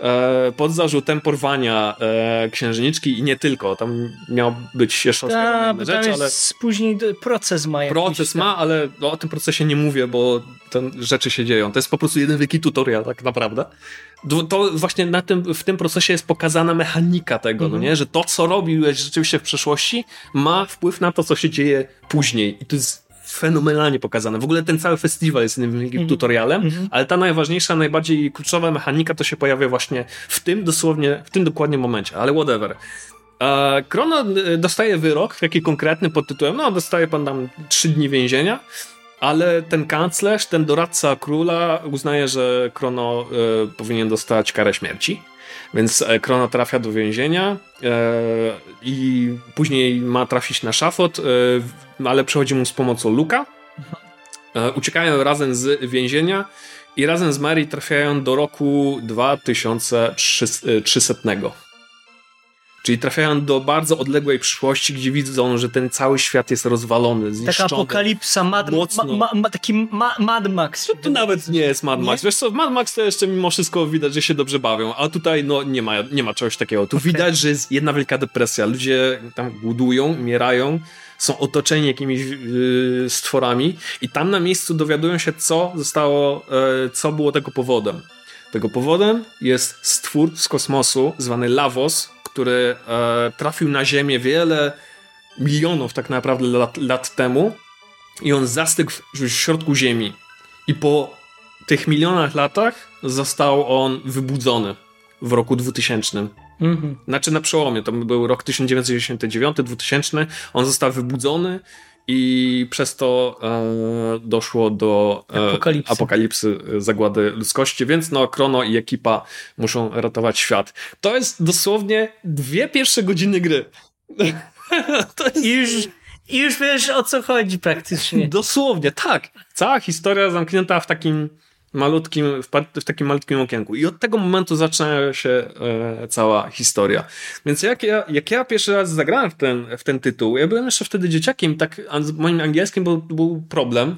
E, pod zarzutem porwania e, księżniczki i nie tylko. Tam miał być jeszcze Ta, bo jest ale później proces ma jakiś. proces tam. ma, ale no, o tym procesie nie mówię, bo te rzeczy się dzieją. To jest po prostu jeden wielki tutorial, tak naprawdę. To- To właśnie na tym, w tym procesie jest pokazana mechanika tego, Mhm. no nie? że to, co robiłeś rzeczywiście w przeszłości, ma wpływ na to, co się dzieje później. I to jest fenomenalnie pokazane. W ogóle ten cały festiwal jest jednym wielkim Mhm. tutorialem, Mhm. ale ta najważniejsza, najbardziej kluczowa mechanika to się pojawia właśnie w tym dosłownie, w tym dokładnie momencie, ale whatever. Krono e, dostaje wyrok, taki konkretny pod tytułem, no dostaje pan tam trzy dni więzienia, ale ten kanclerz, ten doradca króla uznaje, że Krono e, powinien dostać karę śmierci. Więc e, Krono trafia do więzienia e, i później ma trafić na szafot, e, ale przychodzi mu z pomocą Luka. E, uciekają razem z więzienia i razem z Mary trafiają do roku 2300. Czyli trafiają do bardzo odległej przyszłości, gdzie widzą, że ten cały świat jest rozwalony, Taka zniszczony. apokalipsa, Mad, Mocno. ma, ma, ma, taki ma, Mad Max. To nawet nie jest Mad Max. Nie? Wiesz co, Mad Max to jeszcze mimo wszystko widać, że się dobrze bawią, a tutaj no nie ma, nie ma czegoś takiego. Tu widać, że jest jedna wielka depresja. Ludzie tam głodują, umierają, są otoczeni jakimiś yy, stworami i tam na miejscu dowiadują się, co zostało, e, co było tego powodem. Tego powodem jest stwór z kosmosu zwany Lavos, który e, trafił na Ziemię wiele milionów tak naprawdę lat, lat temu i on zastygł w, w środku Ziemi. I po tych milionach latach został on wybudzony w roku 2000. Mhm. Znaczy na przełomie, to był rok 1999-2000. On został wybudzony i przez to e, doszło do e, Apokalipsy. apokalipsy, e, zagłady ludzkości, więc no Krono i ekipa muszą ratować świat. To jest dosłownie dwie pierwsze godziny gry. <laughs> jest I już, I już wiesz o co chodzi praktycznie. Dosłownie, tak. Cała historia zamknięta w takim malutkim, w, takim malutkim okienku. I od tego momentu zaczyna się e, cała historia. Więc jak ja, jak ja pierwszy raz zagrałem w ten, w ten tytuł, ja byłem jeszcze wtedy dzieciakiem, tak moim angielskim był, był problem,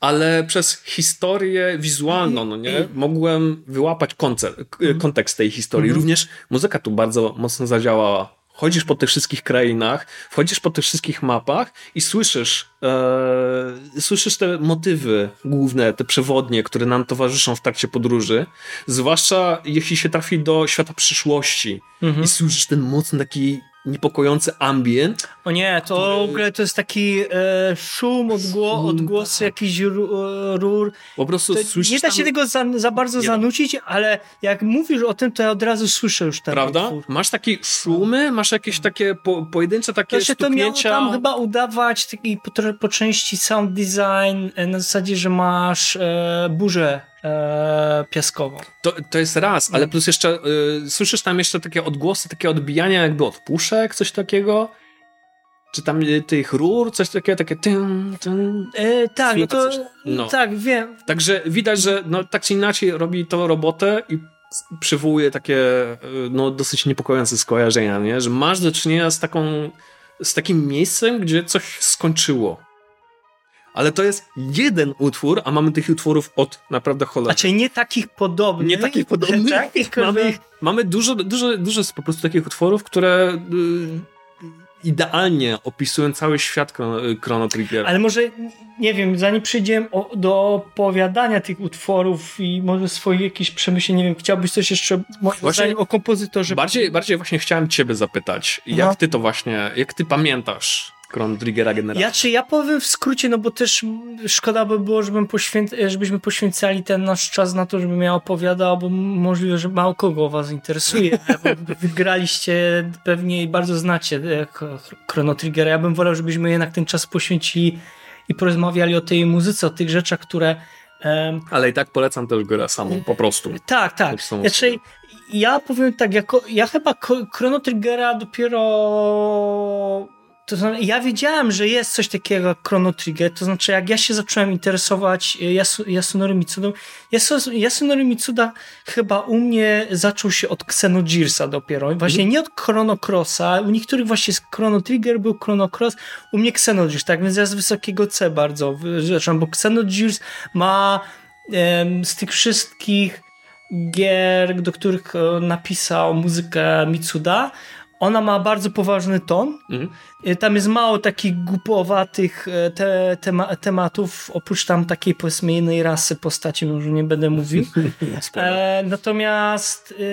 ale przez historię wizualną, no nie, mogłem wyłapać koncept, k- kontekst tej historii. Mhm. Również muzyka tu bardzo mocno zadziałała. Chodzisz po tych wszystkich krainach, wchodzisz po tych wszystkich mapach i słyszysz, e, słyszysz te motywy główne, te przewodnie, które nam towarzyszą w trakcie podróży. Zwłaszcza jeśli się trafi do świata przyszłości Mhm. i słyszysz ten mocny taki niepokojący ambient. O nie, to w ogóle to jest taki e, szum, odgło, odgłosy jakichś ru- e, rur. Po prostu To słyszysz nie da się tam, tego za, za bardzo Nie zanucić, ale jak mówisz o tym, to ja od razu słyszę już ten Prawda? utwór. Masz takie szumy, masz jakieś takie po, pojedyncze takie To się to miało stuknięcia. tam chyba udawać taki po, po części sound design e, na zasadzie, że masz e, burzę e, piaskową. To, to jest raz, ale plus jeszcze y, słyszysz tam jeszcze takie odgłosy, takie odbijania jakby od puszek, coś takiego? Czy tam y, tych rur, coś takiego, takie tyn, tyn. E, tak, no to. No. tak, wiem. Także widać, że no, tak czy inaczej robi to robotę i przywołuje takie y, no, dosyć niepokojące skojarzenia, nie? że masz do czynienia z taką z takim miejscem, gdzie coś skończyło. Ale to jest jeden utwór, a mamy tych utworów od naprawdę cholery. Znaczy nie takich podobnych. Nie takich podobnych. Tak, tylko <laughs> mamy, że- ich, mamy dużo, dużo, dużo po prostu takich utworów, które y, idealnie opisują cały świat Chrono, Trigger. Ale może, nie wiem, zanim przejdziemy o, do opowiadania tych utworów i może swoich jakichś przemyśleń, nie wiem, chciałbyś coś jeszcze Właśnie- o kompozytorze Bardziej, bardziej właśnie chciałem ciebie zapytać, jak No. ty to właśnie, jak ty pamiętasz Chrono Triggera generalnie? Ja czy ja powiem w skrócie, no bo też szkoda by było, żebym poświęc- żebyśmy poświęcali ten nasz czas na to, żebym ja opowiadał, bo możliwe, że mało kogo was interesuje. <laughs> Wygraliście pewnie i bardzo znacie e, Ch- Chrono Triggera. Ja bym wolał, żebyśmy jednak ten czas poświęcili i porozmawiali o tej muzyce, o tych rzeczach, które Ale i tak polecam też grę samą, po prostu. Tak, tak. Znaczy, ja powiem tak, jako, ja chyba Chrono Triggera dopiero. To znaczy, ja wiedziałem, że jest coś takiego jak Chrono Trigger, to znaczy jak ja się zacząłem interesować e, Yasu, Yasunori Mitsudą, Yasu, Yasunori Mitsuda chyba u mnie zaczął się od Xenogearsa dopiero, właśnie nie od Chrono Crossa, u niektórych właśnie z Chrono Trigger był Chrono Cross, u mnie Xenogears, tak więc ja z wysokiego C bardzo zacząłem, bo Xenogears ma em, z tych wszystkich gier, do których e, napisał muzykę Mitsuda, ona ma bardzo poważny ton. Mhm. E, Tam jest mało takich głupowatych e, te, tema, tematów, oprócz tam takiej powiedzmy innej rasy postaci, może nie będę mówił. <laughs> E, natomiast e,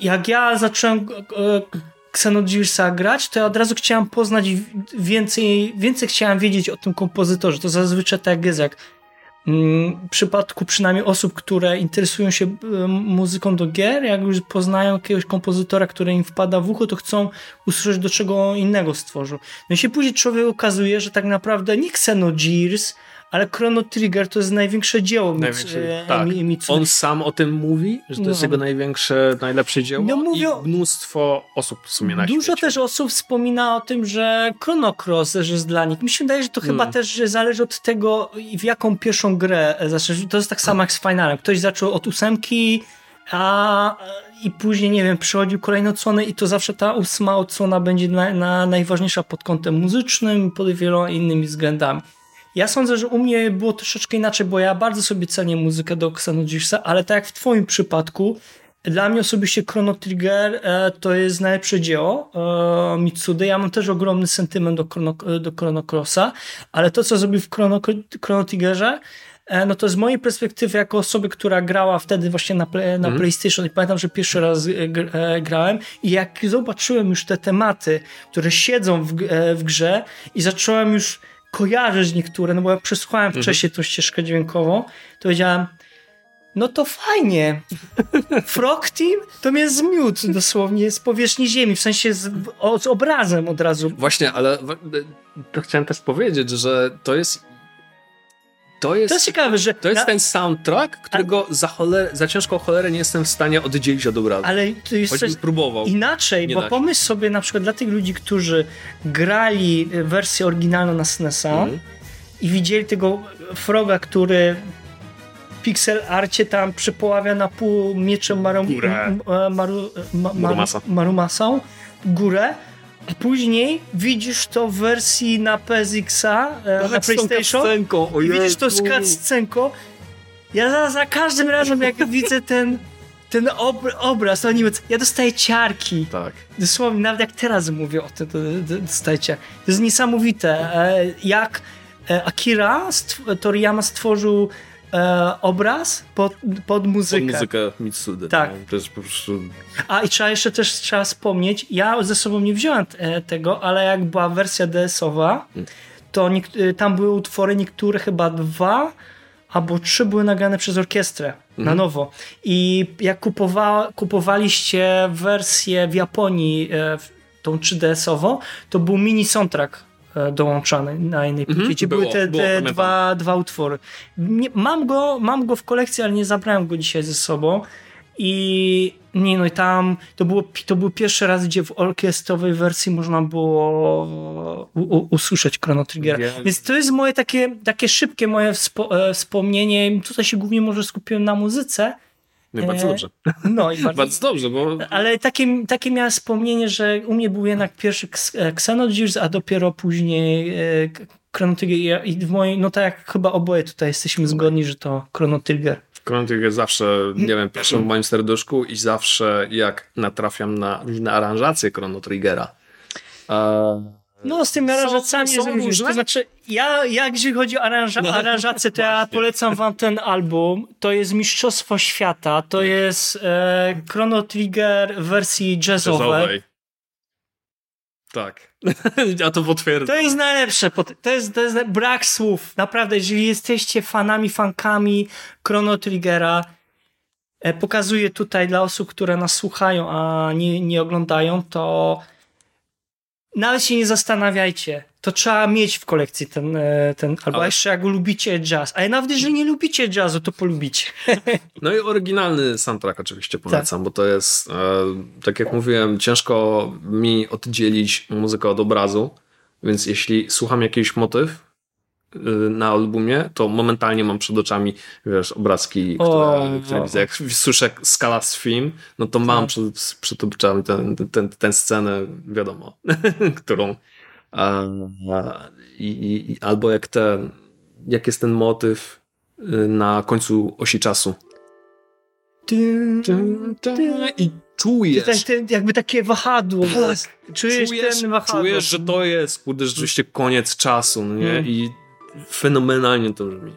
jak ja zacząłem Xenogearsa grać, to ja od razu chciałem poznać więcej, więcej chciałem wiedzieć o tym kompozytorze. To zazwyczaj tak jest, jak w przypadku przynajmniej osób, które interesują się e, muzyką do gier, jak już poznają jakiegoś kompozytora, który im wpada w ucho, to chcą usłyszeć, do czego innego stworzył. No i się później człowiek okazuje, że tak naprawdę nie Xenogears, ale Chrono Trigger to jest największe dzieło Największe, e, tak. On sam o tym mówi, że to jest No. jego największe, najlepsze dzieło No mówią- i mnóstwo osób w sumie na Dużo świecie. też osób wspomina o tym, że Chrono Cross też jest dla nich. Mi się wydaje, że to chyba Mm. też że zależy od tego, w jaką pierwszą grę zaczniesz. To jest tak samo jak z Finalem. Ktoś zaczął od ósemki, a i później, nie wiem, przychodził kolejne odsłony i to zawsze ta ósma odsłona będzie na, na najważniejsza pod kątem muzycznym i pod wieloma innymi względami. Ja sądzę, że u mnie było troszeczkę inaczej, bo ja bardzo sobie cenię muzykę do Xenogearsa, ale tak jak w twoim przypadku, dla mnie osobiście Chrono Trigger e, to jest najlepsze dzieło e, Mitsudy. Ja mam też ogromny sentyment do Chrono, do Chrono Crossa, ale to, co zrobił w Chrono, Chrono Triggerze, e, no to z mojej perspektywy, jako osoby, która grała wtedy właśnie na, play, na PlayStation i pamiętam, że pierwszy raz e, gr- e, grałem i jak zobaczyłem już te tematy, które siedzą w, e, w grze i zacząłem już kojarzyć niektóre, no bo ja przesłuchałem wcześniej tą ścieżkę dźwiękową, to powiedziałem, no to fajnie. Frog Team to mnie zmiótł dosłownie z powierzchni ziemi, w sensie z, o, z obrazem od razu. Właśnie, ale to chciałem też powiedzieć, że to jest to jest, To jest ciekawe, że... to jest na- ten soundtrack, którego za, choler, za ciężką cholerę nie jestem w stanie oddzielić od obrazu. Ale to jest coś próbował. inaczej, bo da pomyśl sobie na przykład dla tych ludzi, którzy grali wersję oryginalną na SNESa Mhm. i widzieli tego Froga, który pixel arcie tam przypoławia na pół mieczem Maru, Górę. m- e, maru, ma, maru, Marumasa. Marumasą, górę, a później widzisz to w wersji na PSX-a, e, na PlayStation i widzisz to z cutscenką. Ja za, za każdym razem, jak <laughs> widzę ten, ten ob, obraz, to nie ja dostaję ciarki. Tak. Dosłownie, nawet jak teraz mówię o tym, to, to dostaję ciarki. To jest niesamowite, e, jak e, Akira Toriyama stworzył e, obraz pod, pod muzykę. Pod muzykę Mitsudy. Tak. No, to jest po prostu... A i trzeba jeszcze też trzeba wspomnieć, ja ze sobą nie wziąłem e, tego, ale jak była wersja DS-owa, to niek- e, tam były utwory, niektóre chyba dwa albo trzy były nagrane przez orkiestrę na nowo. I jak kupowa- kupowaliście wersję w Japonii, e, tą 3DS-ową, to był mini soundtrack dołączany na innej płycie, gdzie były te, te dwa, dwa utwory. Nie, mam, go, mam go w kolekcji, ale nie zabrałem go dzisiaj ze sobą. I nie no i tam to, było, to był pierwszy raz, gdzie w orkiestrowej wersji można było u, u, usłyszeć Chrono Triggera. Wiem. Więc to jest moje takie, takie szybkie moje e, wspomnienie. Tutaj się głównie może skupiłem na muzyce. No bardzo E, dobrze. No i <laughs> bardzo, Bardzo dobrze, bo ale takie, takie miałem wspomnienie, że u mnie był jednak pierwszy X- e, Xenogears, a dopiero później e, Chrono Trigger I w mojej, no tak jak chyba oboje tutaj jesteśmy zgodni, że to Chrono Trigger. Chrono Trigger zawsze, nie wiem, pierwszym w moim serduszku i zawsze jak natrafiam na różne aranżacje Chrono Triggera. E, No z aranżacjami są jest różnie. różne? To znaczy, ja, ja jeżeli chodzi o aranża, aranżację, to <laughs> ja polecam wam ten album. To jest Mistrzostwo Świata, to jest e, Chrono Trigger w wersji jazzowej. jazzowej. Tak. <laughs> A to potwierdzam. To jest najlepsze. To jest, to jest brak słów. Naprawdę, jeżeli jesteście fanami, fankami Chrono Triggera, e, pokazuję tutaj dla osób, które nas słuchają, a nie, nie oglądają, to nawet się nie zastanawiajcie. To trzeba mieć w kolekcji ten, e, ten albo Ale- jeszcze jak lubicie jazz. Ale nawet jeżeli nie lubicie jazzu, to polubicie. <laughs> No i oryginalny soundtrack oczywiście polecam, bo to jest, e, tak jak mówiłem, ciężko mi oddzielić muzykę od obrazu, więc jeśli słucham jakiś motyw na albumie, to momentalnie mam przed oczami, wiesz, obrazki, które, O, które widzę. Jak słyszę skala stream, no to mam przed, przed oczami tę ten, ten, ten scenę, wiadomo, <laughs> którą a, a, i, i, albo jak ten, jak jest ten motyw y, na końcu osi czasu. I czujesz, ten, jakby takie wahadło. Czujesz, czujesz, ten wahadło. czujesz, że to jest, kurde, rzeczywiście koniec czasu, no nie? Mm. I fenomenalnie to brzmi.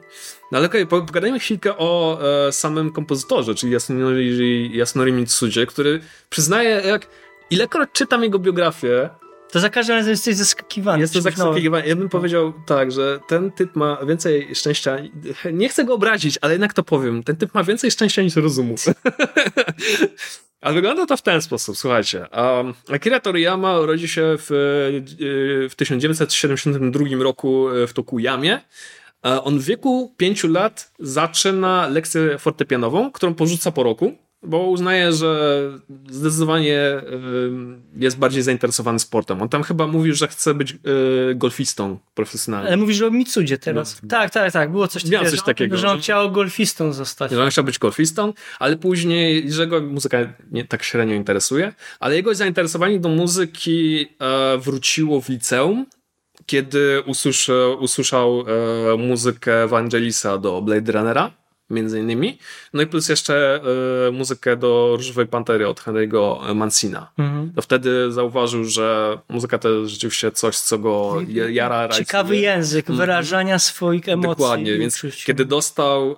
No ale okej, okay, pogadajmy chwilkę o e, samym kompozytorze, czyli Yasunori, Yasunori Mitsudzie, który przyznaje, jak ilekroć czytam jego biografię, To za każdym razem jesteś zaskakiwany. Jest to czymś nowym. zaskakiwanie. Ja bym powiedział tak, że ten typ ma więcej szczęścia. Nie chcę go obrazić, ale jednak to powiem. Ten typ ma więcej szczęścia niż rozumu. <laughs> Ale wygląda to w ten sposób, słuchajcie. Um, Akira Toriyama urodził się w, e, w 1972 roku w Tokuyamie. E, On w wieku 5 lat zaczyna lekcję fortepianową, którą porzuca po roku, bo uznaje, że zdecydowanie jest bardziej zainteresowany sportem. On tam chyba mówił, że chce być y, golfistą profesjonalnym. Ale mówisz o Mitsudzie teraz. Tak, tak, tak. Było coś Miał takiego, coś że- takiego, że on chciał golfistą zostać. Że on chciał być golfistą, ale później, że go muzyka nie tak średnio interesuje, ale jego zainteresowanie do muzyki e, wróciło w liceum, kiedy usłyszał, usłyszał e, muzykę Evangelisa do Blade Runnera, między innymi, no i plus jeszcze e, muzykę do Różowej Pantery od Henry'ego Mancina. Mhm. To wtedy zauważył, że muzyka to jest rzeczywiście coś, co go jara, Ciekawy rajcuje. język wyrażania swoich emocji. Mhm. Dokładnie, więc kiedy dostał,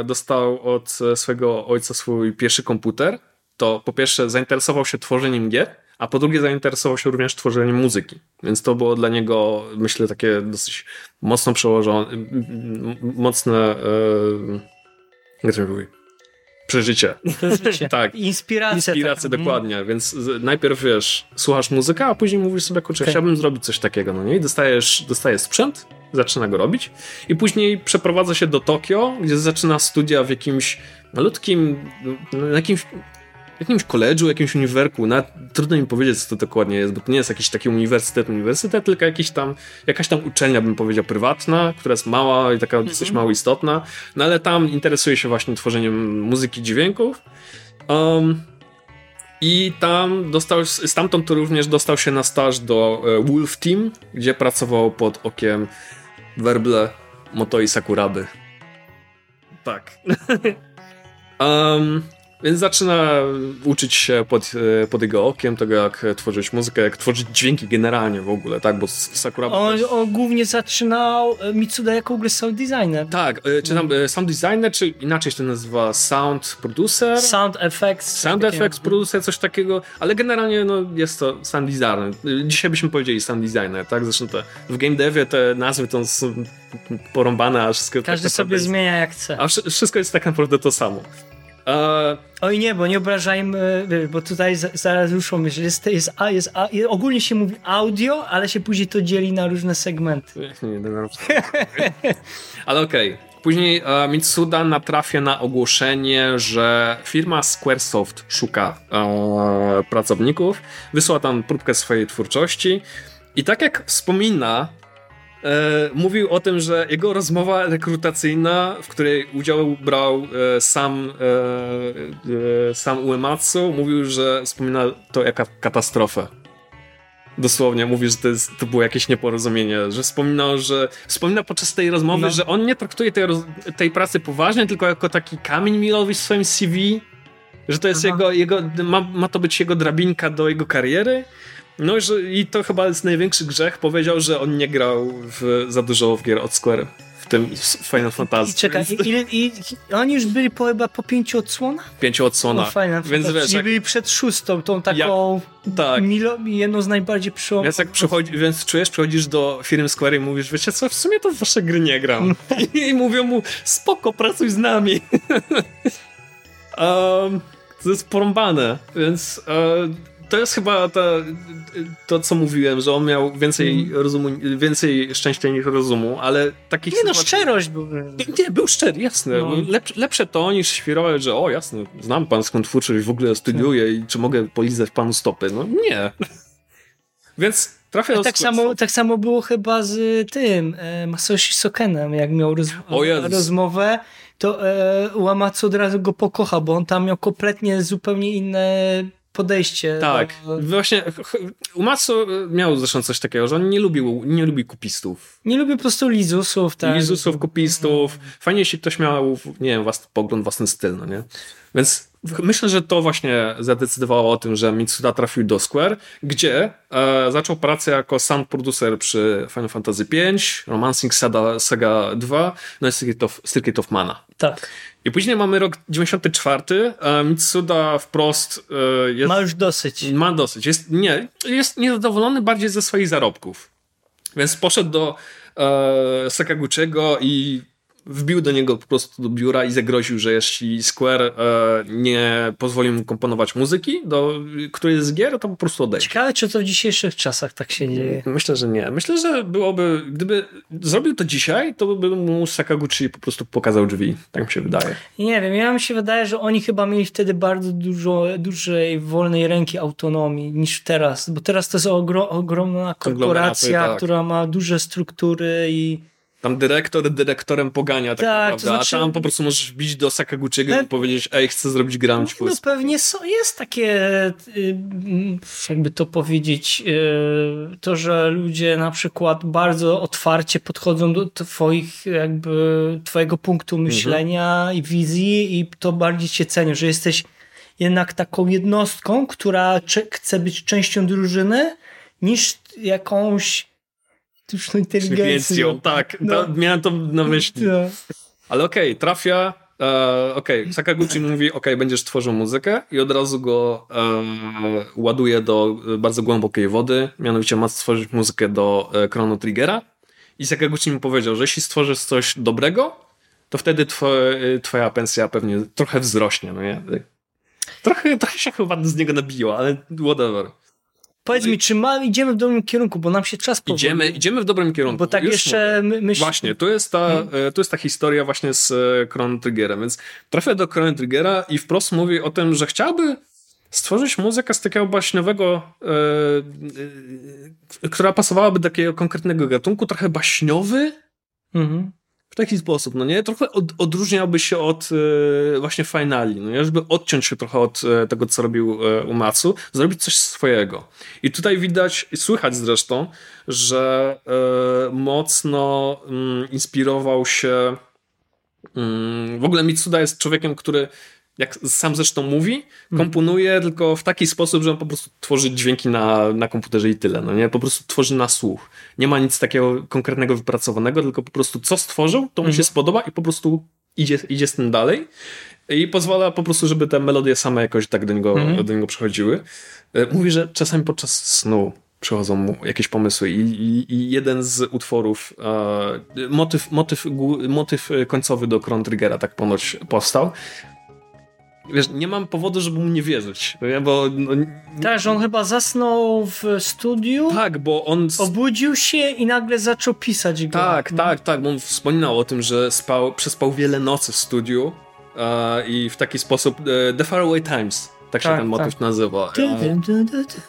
e, dostał od swojego ojca swój pierwszy komputer, to po pierwsze zainteresował się tworzeniem gier, a po drugie zainteresował się również tworzeniem muzyki. Więc to było dla niego, myślę, takie dosyć mocno przełożone, mocne, e, mówi, przeżycie. To jest życie. <laughs> tak. Inspiracja. Inspirację, taka. dokładnie. Więc najpierw wiesz, słuchasz muzykę, a później mówisz sobie, kurczę, Okej. chciałbym zrobić coś takiego, no nie? I dostajesz, dostajesz sprzęt, zaczyna go robić i później przeprowadza się do Tokio, gdzie zaczyna studia w jakimś malutkim, no, jakimś w jakimś koledżu, jakimś uniwerku, nawet trudno mi powiedzieć, co to dokładnie jest, bo to nie jest jakiś taki uniwersytet, uniwersytet, tylko jakiś tam, jakaś tam uczelnia, bym powiedział, prywatna, która jest mała i taka dosyć mało istotna, no ale tam interesuje się właśnie tworzeniem muzyki, dźwięków. Um, I tam dostał, stamtąd to również dostał się na staż do e, Wolf Team, gdzie pracował pod okiem werble Motoi Sakuraby. Tak. <laughs> um, Więc zaczyna uczyć się pod, e, pod jego okiem tego, jak tworzyć muzykę, jak tworzyć dźwięki generalnie w ogóle, tak? Bo Sakura... On, on głównie zaczynał e, Mitsuda jako ogóle sound designer. Tak, e, czy tam sound designer, czy inaczej się to nazywa sound producer? Sound effects. Sound effects producer, coś takiego, ale generalnie no, jest to sound designer. Dzisiaj byśmy powiedzieli sound designer, tak? Zresztą te, w game devie te nazwy to są porąbane, a wszystko Każdy tak sobie jest- zmienia jak chce. A wszy- wszystko jest tak naprawdę to samo. E, Oj nie, bo nie obrażajmy, wiesz, bo tutaj za- zaraz ruszą myśl, jest, jest, a, jest, a, ogólnie się mówi audio, ale się później to dzieli na różne segmenty. Nie, nie. Ale okej. Później e, Mitsuda natrafia na ogłoszenie, że firma Squaresoft szuka e, pracowników. Wysłała tam próbkę swojej twórczości. I tak jak wspomina, e, mówił o tym, że jego rozmowa rekrutacyjna, w której udział brał e, sam, e, e, sam Uematsu, mówił, że wspomina to jako katastrofę. Dosłownie mówi, że to, jest, to było jakieś nieporozumienie, że wspominał, że wspomina podczas tej rozmowy, No. że on nie traktuje tej, tej pracy poważnie, tylko jako taki kamień milowy w swoim CV, że to jest Aha. jego, jego ma, ma to być jego drabinka do jego kariery. No i że, i to chyba jest największy grzech. Powiedział, że on nie grał w, za dużo w gier od Square, w tym Final Fantasy. I czekaj, Więc i, i, i oni już byli po, chyba po pięciu odsłonach? pięciu odsłona. No fajne, Więc wiesz, Czyli jak, byli przed szóstą, tą taką tak. milo, jedną z najbardziej przełomowych. Więc jak przychodzi, więc czujesz, przychodzisz do firmy Square i mówisz, wiecie co, w sumie to w wasze gry nie gram. I, i mówią mu, spoko, pracuj z nami. <laughs> um, to jest porąbane, więc e, to jest chyba ta, to, co mówiłem, że on miał więcej rozumu, więcej szczęścia niż rozumu, ale takich Nie no, sytuacji- szczerość był. nie, był szczery, jasne. No. Lep, lepsze to niż świrować, że o jasne, znam pańską twórczość, w ogóle studiuję i czy mogę polizać panu stopy. No nie. <laughs> Więc trafia do Tak samo, tak samo było chyba z tym e, Masayoshi Sokenem, jak miał roz, rozmowę, to e, Uematsu od razu go pokocha, bo on tam miał kompletnie zupełnie inne podejście. Tak, Do, właśnie Umatsu miał zresztą coś takiego, że on nie lubił, nie lubi kupistów. nie lubię po prostu Lizusów. Tak. Lizusów, kupistów. Fajnie, jeśli ktoś miał, nie wiem, własny pogląd, własny styl, no nie? Więc myślę, że to właśnie zadecydowało o tym, że Mitsuda trafił do Square, gdzie e, zaczął pracę jako sound producer przy Final Fantasy V, Romancing Saga, Saga 2, no i Secret of, Secret of Mana. tak. I później mamy rok 94, a Mitsuda wprost e, jest... Ma już dosyć. Ma dosyć. Jest, nie, jest niezadowolony bardziej ze swoich zarobków. Więc poszedł do e, Sakaguchiego i wbił do niego po prostu do biura i zagroził, że jeśli Square e, nie pozwoli mu komponować muzyki, do której z gier, to po prostu odejdzie. Ciekawe, czy to w dzisiejszych czasach tak się dzieje. Myślę, że nie. Myślę, że byłoby, gdyby zrobił to dzisiaj, to by mu Sakaguchi po prostu pokazał drzwi. Tak mi się wydaje. Nie wiem, ja mi się wydaje, że oni chyba mieli wtedy bardzo dużo, dużej wolnej ręki autonomii niż teraz, bo teraz to jest ogro, ogromna korporacja, tak. która ma duże struktury i Tam dyrektor dyrektorem pogania tak, Tak, naprawdę, to znaczy- a tam po prostu możesz wbić do Sakaguchiego E- i powiedzieć, ej, chcę zrobić ci powie, no pewnie są, jest takie, y, mm, jakby to powiedzieć, y, to, że ludzie na przykład bardzo otwarcie podchodzą do twoich, jakby, twojego punktu Mhm. myślenia i wizji i to bardziej cię cenią, że jesteś jednak taką jednostką, która chce być częścią drużyny, niż jakąś sztuczną inteligencją. inteligencją, tak, No. to, miałem to na myśli. Tak. Ale okej, trafia, e, okej, Sakaguchi mówi, okej, będziesz tworzył muzykę i od razu go e, ładuje do e, bardzo głębokiej wody, mianowicie ma stworzyć muzykę do e, Chrono Triggera i Sakaguchi mi powiedział, że jeśli stworzysz coś dobrego, to wtedy twoje, twoja pensja pewnie trochę wzrośnie, no nie? Trochę, trochę się chyba z niego nabiło, ale whatever. Powiedz mi, czy ma, idziemy w dobrym kierunku, bo nam się czas powoli... Idziemy, idziemy w dobrym kierunku. Bo tak Już jeszcze my, myśl... Właśnie, to jest, ta, e, to jest ta historia właśnie z e, Chrono Triggerem, więc trafia do Chrono Triggera i wprost mówi o tym, że chciałby stworzyć muzykę z takiego baśniowego, e, która pasowałaby do takiego konkretnego gatunku, trochę baśniowy, Mhm. Taki sposób, no nie? Trochę od, odróżniałby się od e, właśnie finali, no nie? Żeby odciąć się trochę od e, tego, co robił e, Umatsu, zrobić coś swojego. I tutaj widać, słychać zresztą, że e, mocno mm, inspirował się mm, w ogóle Mitsuda jest człowiekiem, który jak sam zresztą mówi, komponuje tylko w taki sposób, że on po prostu tworzy dźwięki na, na komputerze i tyle, no nie? Po prostu tworzy na słuch. Nie ma nic takiego konkretnego wypracowanego, tylko po prostu co stworzył, to mu się spodoba i po prostu idzie, idzie z tym dalej. I pozwala po prostu, żeby te melodie same jakoś tak do niego, do niego przychodziły. E, Mówi, że czasami podczas snu przychodzą mu jakieś pomysły i, i, i jeden z utworów, e, motyw, motyw, motyw końcowy do Chrono Triggera tak ponoć powstał. Wiesz, nie mam powodu, żeby mu nie wierzyć, bo no, Tak, że on chyba zasnął w studiu, tak, bo on... obudził się i nagle zaczął pisać go. Tak, No. tak, tak, bo on wspominał o tym, że spał, przespał wiele nocy w studiu e, i w taki sposób e, The Faraway Times, tak się Tak, ten motyw tak. nazywa.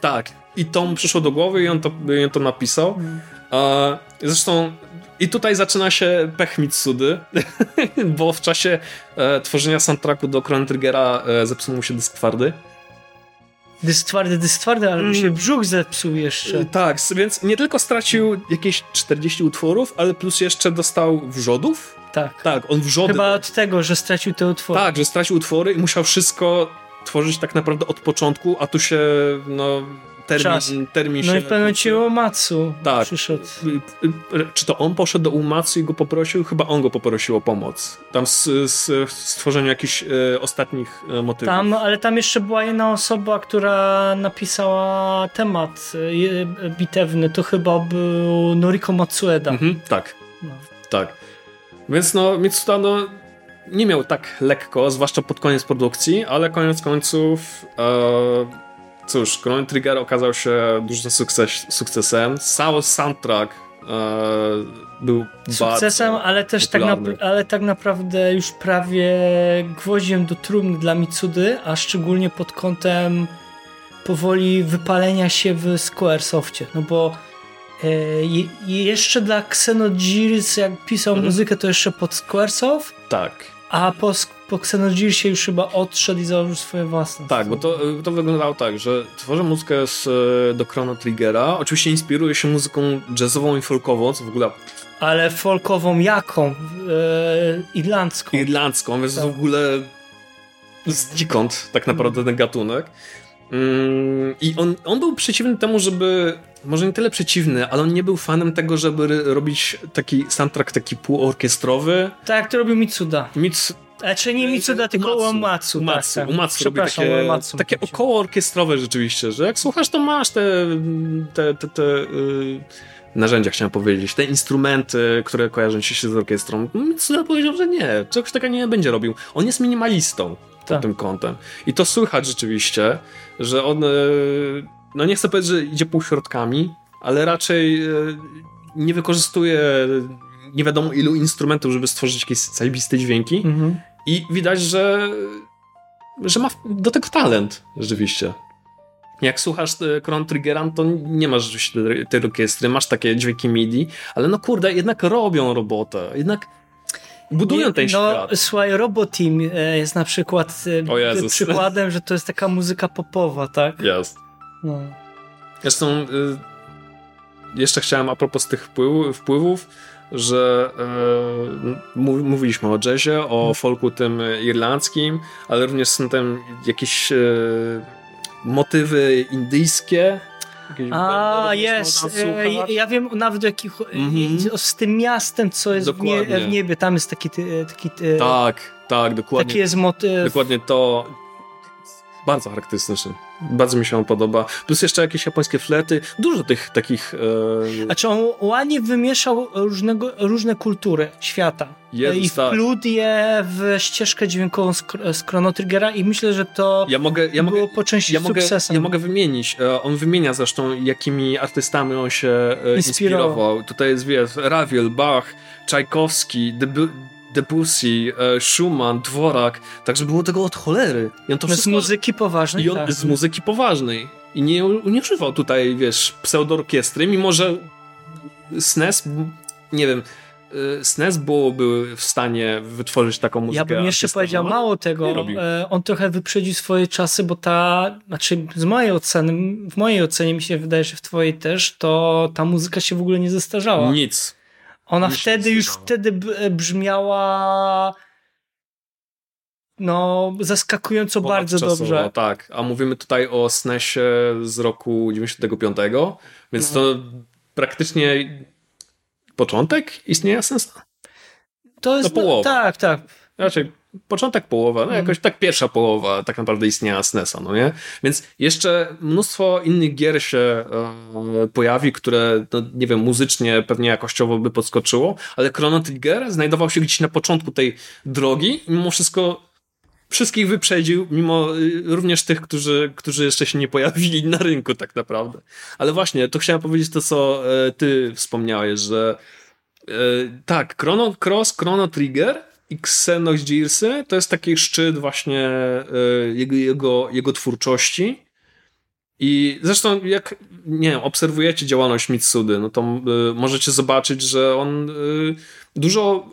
Tak. I to mu przyszło do głowy i on to, i on to napisał. Mm. E, zresztą i tutaj zaczyna się pech Mitsudy, <laughs> bo w czasie e, tworzenia soundtracku do Chrono Triggera e, zepsuł mu się dysk twardy. Dysk twardy, dysk twardy, ale mu się brzuch zepsuł jeszcze. E, tak, więc nie tylko stracił jakieś 40 utworów, ale plus jeszcze dostał wrzodów. Tak. Tak, on wrzody... Chyba od tego, że stracił te utwory. Tak, że stracił utwory i musiał wszystko tworzyć tak naprawdę od początku, a tu się, no, Czas. termin, termin No się... i w pewnym momencie Uematsu Tak. przyszedł. Czy to on poszedł do Umatsu i go poprosił? Chyba on go poprosił o pomoc. Tam z, z stworzeniu jakichś e, ostatnich e, motywów. Tam, ale tam jeszcze była jedna osoba, która napisała temat e, je- bitewny. To chyba był Noriko Matsueda. Mhm, tak, No. tak. Więc no, Mitsuda no, nie miał tak lekko, zwłaszcza pod koniec produkcji, ale koniec końców e, cóż, Chrono Trigger okazał się dużym sukces, sukcesem. Cały soundtrack e, był Sukcesem, bardzo ale też tak, ale tak naprawdę już prawie gwoździem do trumny dla Mitsudy, a szczególnie pod kątem powoli wypalenia się w Squaresoftie. No bo e, je, jeszcze dla Xenogears, jak pisał Mhm. muzykę, to jeszcze pod Squaresoft, Tak. a po, po Xenogearsie już chyba odszedł i założył swoje własne. Tak, bo to, to wyglądało tak, że tworzę muzykę z, e, do Chrono Triggera. Oczywiście inspiruje się muzyką jazzową i folkową, co w ogóle Ale folkową jaką? E, irlandzką. irlandzką, więc Tak. w ogóle znikąd tak naprawdę ten gatunek. Mm, I on, on był przeciwny temu, żeby. Może nie tyle przeciwny, ale on nie był fanem tego, żeby robić taki soundtrack taki półorkiestrowy. tak jak to robił Mitsuda. Nic. Znaczy nie Mitsuda, tylko Uematsu. Uematsu. Uematsu, tak, tak. Uematsu robi takie, Uematsu. takie około orkiestrowe rzeczywiście, że jak słuchasz, to masz te, te, te, te y, narzędzia, chciałem powiedzieć, te instrumenty, które kojarzą się z orkiestrą. Mitsuda powiedział, że nie, czegoś takiego nie będzie robił. On jest minimalistą pod Tak. tym kątem. I to słychać rzeczywiście, że on, y, no nie chcę powiedzieć, że idzie półśrodkami, ale raczej y, nie wykorzystuje nie wiadomo ilu instrumentów, żeby stworzyć jakieś zajebiste dźwięki. Mhm. I widać, że, że ma do tego talent, rzeczywiście. Jak słuchasz e, Chrono Triggera, to nie masz rzeczywiście tej- orkiestry, masz takie dźwięki MIDI, ale no kurde, jednak robią robotę, jednak budują ten no, świat. słuchaj, Roboteam e, jest na przykład e, <laughs> przykładem, że to jest taka muzyka popowa, tak? Jest. No. Zresztą jeszcze chciałem a propos tych wpływ, wpływów, że mów- mówiliśmy o jazzie, o folku tym irlandzkim, ale również są tam jakieś y, motywy indyjskie. Jakieś A, jest. E, ja wiem nawet o jakich. Mhm. e, Z tym miastem, co jest w, nie, w niebie. Tam jest taki. e, taki e, Tak, tak, dokładnie. taki jest motyw. Dokładnie to. Bardzo charakterystyczny. Bardzo mi się on podoba. Plus jeszcze jakieś japońskie flety. Dużo tych takich. E, Znaczy on ładnie wymieszał różnego, różne kultury świata Jezus, i tak. wplótł je w ścieżkę dźwiękową z, z Chrono Triggera i myślę, że to ja mogę, ja mogę, było po części ja mogę, sukcesem. ja mogę wymienić. E, On wymienia zresztą, jakimi artystami on się e, Inspirował. inspirował. Tutaj jest, wiesz, Ravel, Bach, Czajkowski, Debu- Debussy, e, Schumann, Dworak. Także było tego od cholery. I on to No z wszystko... muzyki poważnej. I on tak. z muzyki poważnej. I nie, nie używał tutaj, wiesz, pseudoorkiestry, mimo że SNES, nie wiem, SNES byłoby w stanie wytworzyć taką muzykę. Ja bym jeszcze powiedział mało Nie tego. E, on trochę wyprzedził swoje czasy, bo ta, znaczy z mojej oceny, w mojej ocenie mi się wydaje, że w twojej też, to ta muzyka się w ogóle nie zestarzała. Nic. Ona się wtedy już wtedy b- brzmiała no zaskakująco bardzo Ponadczasowo, dobrze. Tak, a mówimy tutaj o SNESie z roku 95, więc to praktycznie początek istnienia SNESa. To jest No, połowa. tak, tak. Raczej początek, połowa, no jakoś tak pierwsza połowa tak naprawdę istnienia SNESa, no nie? Więc jeszcze mnóstwo innych gier się e, pojawi, które, no, nie wiem, muzycznie, pewnie jakościowo by podskoczyło, ale Chrono Trigger znajdował się gdzieś na początku tej drogi i mimo wszystko wszystkich wyprzedził, mimo y, również tych, którzy, którzy jeszcze się nie pojawili na rynku tak naprawdę. Ale właśnie, to chciałem powiedzieć to, co e, ty wspomniałeś, że e, tak, Chrono Cross, Chrono Trigger Xenogearsy to jest taki szczyt właśnie e, jego, jego, jego twórczości. I zresztą jak, nie wiem, obserwujecie działalność Mitsudy, no to y, możecie zobaczyć, że on y, dużo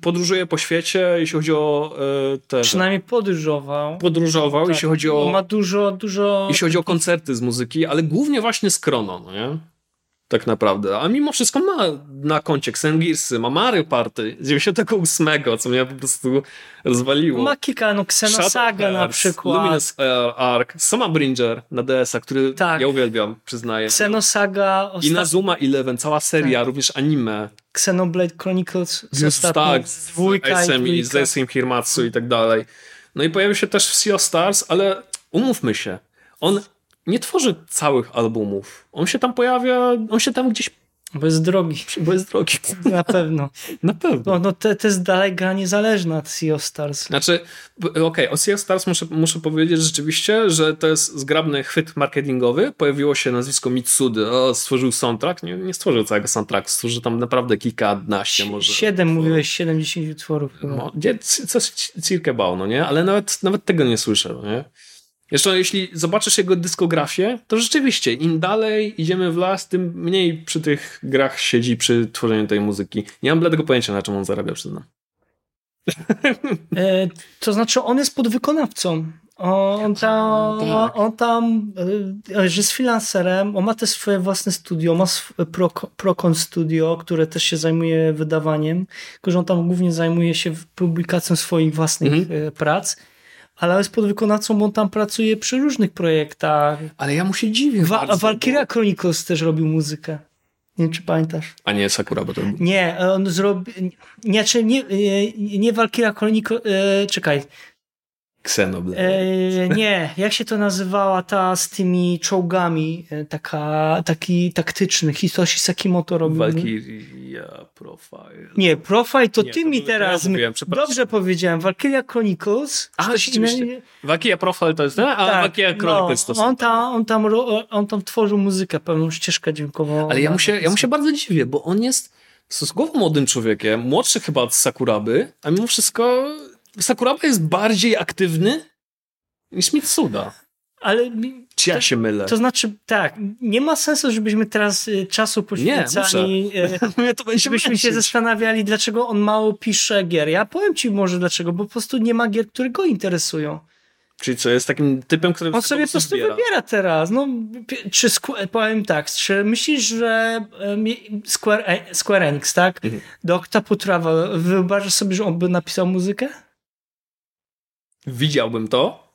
podróżuje po świecie, jeśli chodzi o y, te... Przynajmniej podróżował. Podróżował, Tak. jeśli chodzi o... Ma dużo, dużo... Jeśli chodzi o koncerty z muzyki, ale głównie właśnie z Chrono, no nie? Tak naprawdę. A mimo wszystko ma na koncie Xenogearsy, ma Mario Party z 98, co mnie po prostu rozwaliło. Ma kilka, no Xenosaga na przykład. Luminous e, Ark, Soma Bringer na DS-a, który Tak. ja uwielbiam, przyznaję. Xenosaga, I ostat... Nazuma Eleven, cała seria, Tak. również anime. Xenoblade Chronicles z ostatniej, tak, z z dwójka i SM i dwójka. z Esrim Hirmatsu i tak dalej. No i pojawił się też w Sea of Stars, ale umówmy się, on nie tworzy całych albumów. On się tam pojawia, on się tam gdzieś, Bo jest drogi, <laughs> bo jest drogi. na pewno. Na pewno. No, no to, to jest dalej gra niezależna od Sea of Stars. Znaczy, okej, o Sea of Stars muszę, muszę powiedzieć rzeczywiście, że to jest zgrabny chwyt marketingowy. Pojawiło się nazwisko Mitsudy, o, stworzył soundtrack. Nie, nie stworzył całego soundtracku, stworzył tam naprawdę kilkanaście może. Siedem, mówiłeś, 70 utworów. No, coś ci- cirkę bał, no nie? Ale nawet, nawet tego nie słyszę, no nie? Jeszcze jeśli zobaczysz jego dyskografię, to rzeczywiście im dalej idziemy w las, tym mniej przy tych grach siedzi przy tworzeniu tej muzyki. Nie mam bladego pojęcia, na czym on zarabia, przyznam. <laughs> E, to znaczy, on jest podwykonawcą. On tam, Tak. on tam że jest freelancerem, on ma też swoje własne studio, ma sw- Pro, Procon Studio, które też się zajmuje wydawaniem, tylko że on tam głównie zajmuje się publikacją swoich własnych Mhm. e, prac, ale jest podwykonawcą, bo on tam pracuje przy różnych projektach. Ale ja mu się dziwię Wa- bardzo, Valkyria bo- Chronicles też robił muzykę. Nie wiem, czy pamiętasz. A nie Sakura, bo to... Nie, on zrobił. Nie, czy nie, nie, nie Valkyria Chronicles. E, czekaj. Xenoblade. E, nie, jak się to nazywała ta z tymi czołgami, e, taka, taki taktyczny, Hisoshi Sakimoto robił. Valkyria Profile. Nie, Profile to Nie, ty to mi to ja teraz. mówiłem, dobrze powiedziałem, Valkyria Chronicles. A, rzeczywiście. Valkyria Profile to jest... No, a Tak, Valkyria Chronicles to no, są... on, tam, on, tam, ro- on tam tworzył muzykę, pewną ścieżkę dźwiękową. Ale ja mu, się, ja mu się bardzo dziwię, bo on jest stosunkowo młodym człowiekiem, młodszy chyba od Sakuraby, a mimo wszystko Sakuraba jest bardziej aktywny niż Mitsuda. Ale mi- Czy ja to- się mylę? To znaczy, tak, nie ma sensu, żebyśmy teraz y, czasu poświęcali, y, <laughs> Mnie to będzie żebyśmy się męczyć. zastanawiali, dlaczego on mało pisze gier. Ja powiem ci może dlaczego, bo po prostu nie ma gier, które go interesują. Czyli co, jest takim typem, który On sobie po prostu zbiera. wybiera teraz. No, czy Squ- powiem tak, czy myślisz, że Square, E- Square Enix, tak? Mhm. Do Octopath Travel, wyobrażasz sobie, że on by napisał muzykę? Widziałbym to.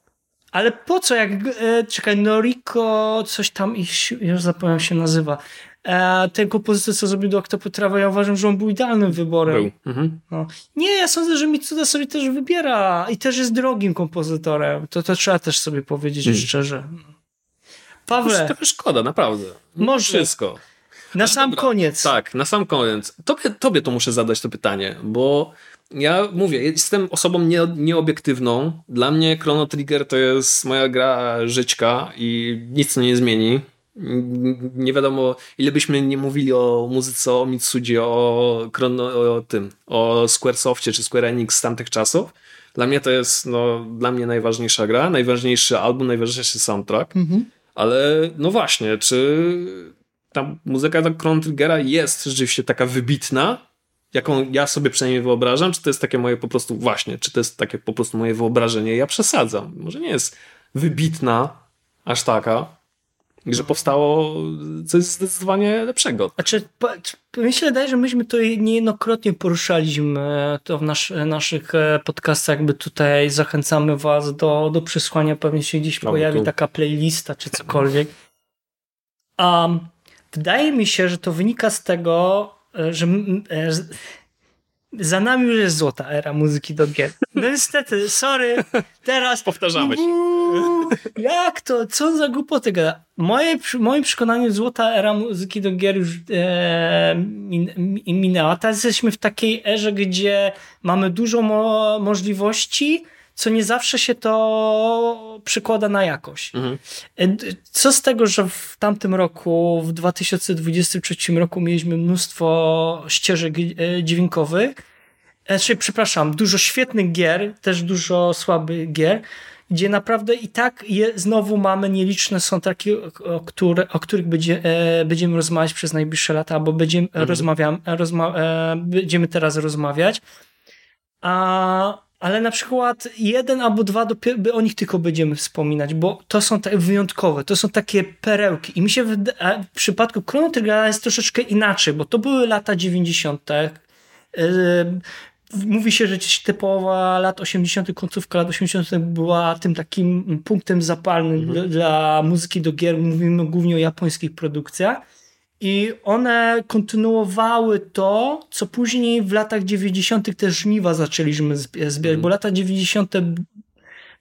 Ale po co, jak, e, czekaj, Noriko, coś tam, ich, już zapomniałem się nazywa. E, ten kompozytor, co zrobił do Octopath Travel, ja uważam, że on był idealnym wyborem. Był. Mhm. No. Nie, ja sądzę, że Mitsuda sobie też wybiera i też jest drogim kompozytorem. To, to trzeba też sobie powiedzieć Mm. szczerze. Pawle, Trochę szkoda, naprawdę. Może. Wszystko. na sam dobra, koniec. Tak, na sam koniec. Tobie, tobie to muszę zadać to pytanie, bo ja mówię, jestem osobą nie, nieobiektywną. Dla mnie Chrono Trigger to jest moja gra żyćka i nic to nie zmieni. Nie wiadomo, ile byśmy nie mówili o muzyce, o Mitsudzie, o, Chrono, o tym, o Squaresoftie czy Square Enix z tamtych czasów. Dla mnie to jest, no, dla mnie najważniejsza gra, najważniejszy album, najważniejszy soundtrack. Mhm. Ale no właśnie, czy ta muzyka do Chrono Triggera jest rzeczywiście taka wybitna, jaką ja sobie przynajmniej wyobrażam, czy to jest takie moje po prostu, właśnie, czy to jest takie po prostu moje wyobrażenie, ja przesadzam. Może nie jest wybitna, aż taka, że powstało coś zdecydowanie lepszego. Znaczy, mi się wydaje, że myśmy to niejednokrotnie poruszaliśmy to w nasz, naszych e, podcastach, jakby tutaj zachęcamy was do, do przesłania, pewnie się gdzieś No, pojawi tu- taka playlista czy cokolwiek. Um, wydaje mi się, że to wynika z tego, e, że m- e, za nami już jest złota era muzyki do gier. No niestety, sorry, teraz Powtarzamy się. Jak to? Co za głupoty gada? Moje, moim przekonaniu złota era muzyki do gier już e, min- minęła. Teraz jesteśmy w takiej erze, gdzie mamy dużo mo możliwości, co nie zawsze się to przekłada na jakość. Mhm. E, Co z tego, że w tamtym roku, w 2023 roku mieliśmy mnóstwo ścieżek e, dźwiękowych, znaczy, przepraszam, dużo świetnych gier, też dużo słabych gier, gdzie naprawdę i tak je, znowu mamy nieliczne soundtracki, o, o, które, o których będzie, e, będziemy rozmawiać przez najbliższe lata, albo będziemy, rozmawiam, rozma, e, będziemy teraz rozmawiać. A, ale na przykład jeden albo dwa, dopiero, by o nich tylko będziemy wspominać, bo to są tak wyjątkowe, to są takie perełki. I mi się wyda- a w przypadku Chrono Triggera jest troszeczkę inaczej, bo to były lata 90. Yy, Mówi się, że gdzieś te połowa lat 80., końcówka lat 80. była tym takim punktem zapalnym dla, dla muzyki do gier. Mówimy głównie o japońskich produkcjach. I one kontynuowały to, co później w latach 90. też żniwa zaczęliśmy zbie- zbierać, bo lata 90.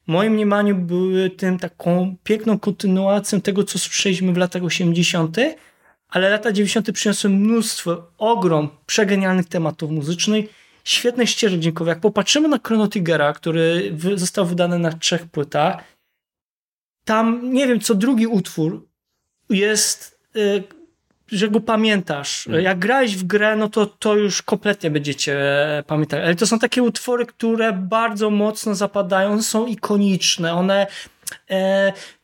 w moim mniemaniu były tym taką piękną kontynuacją tego, co słyszeliśmy w latach 80., ale lata 90. przyniosły mnóstwo, ogrom przegenialnych tematów muzycznych, świetnych ścieżek dźwiękowych. Jak popatrzymy na Chrono Triggera, który został wydany na trzech płytach, tam, nie wiem, co drugi utwór jest, y, że go pamiętasz. Jak grałeś w grę, no to to już kompletnie będziecie e, pamiętać. Ale to są takie utwory, które bardzo mocno zapadają, są ikoniczne. One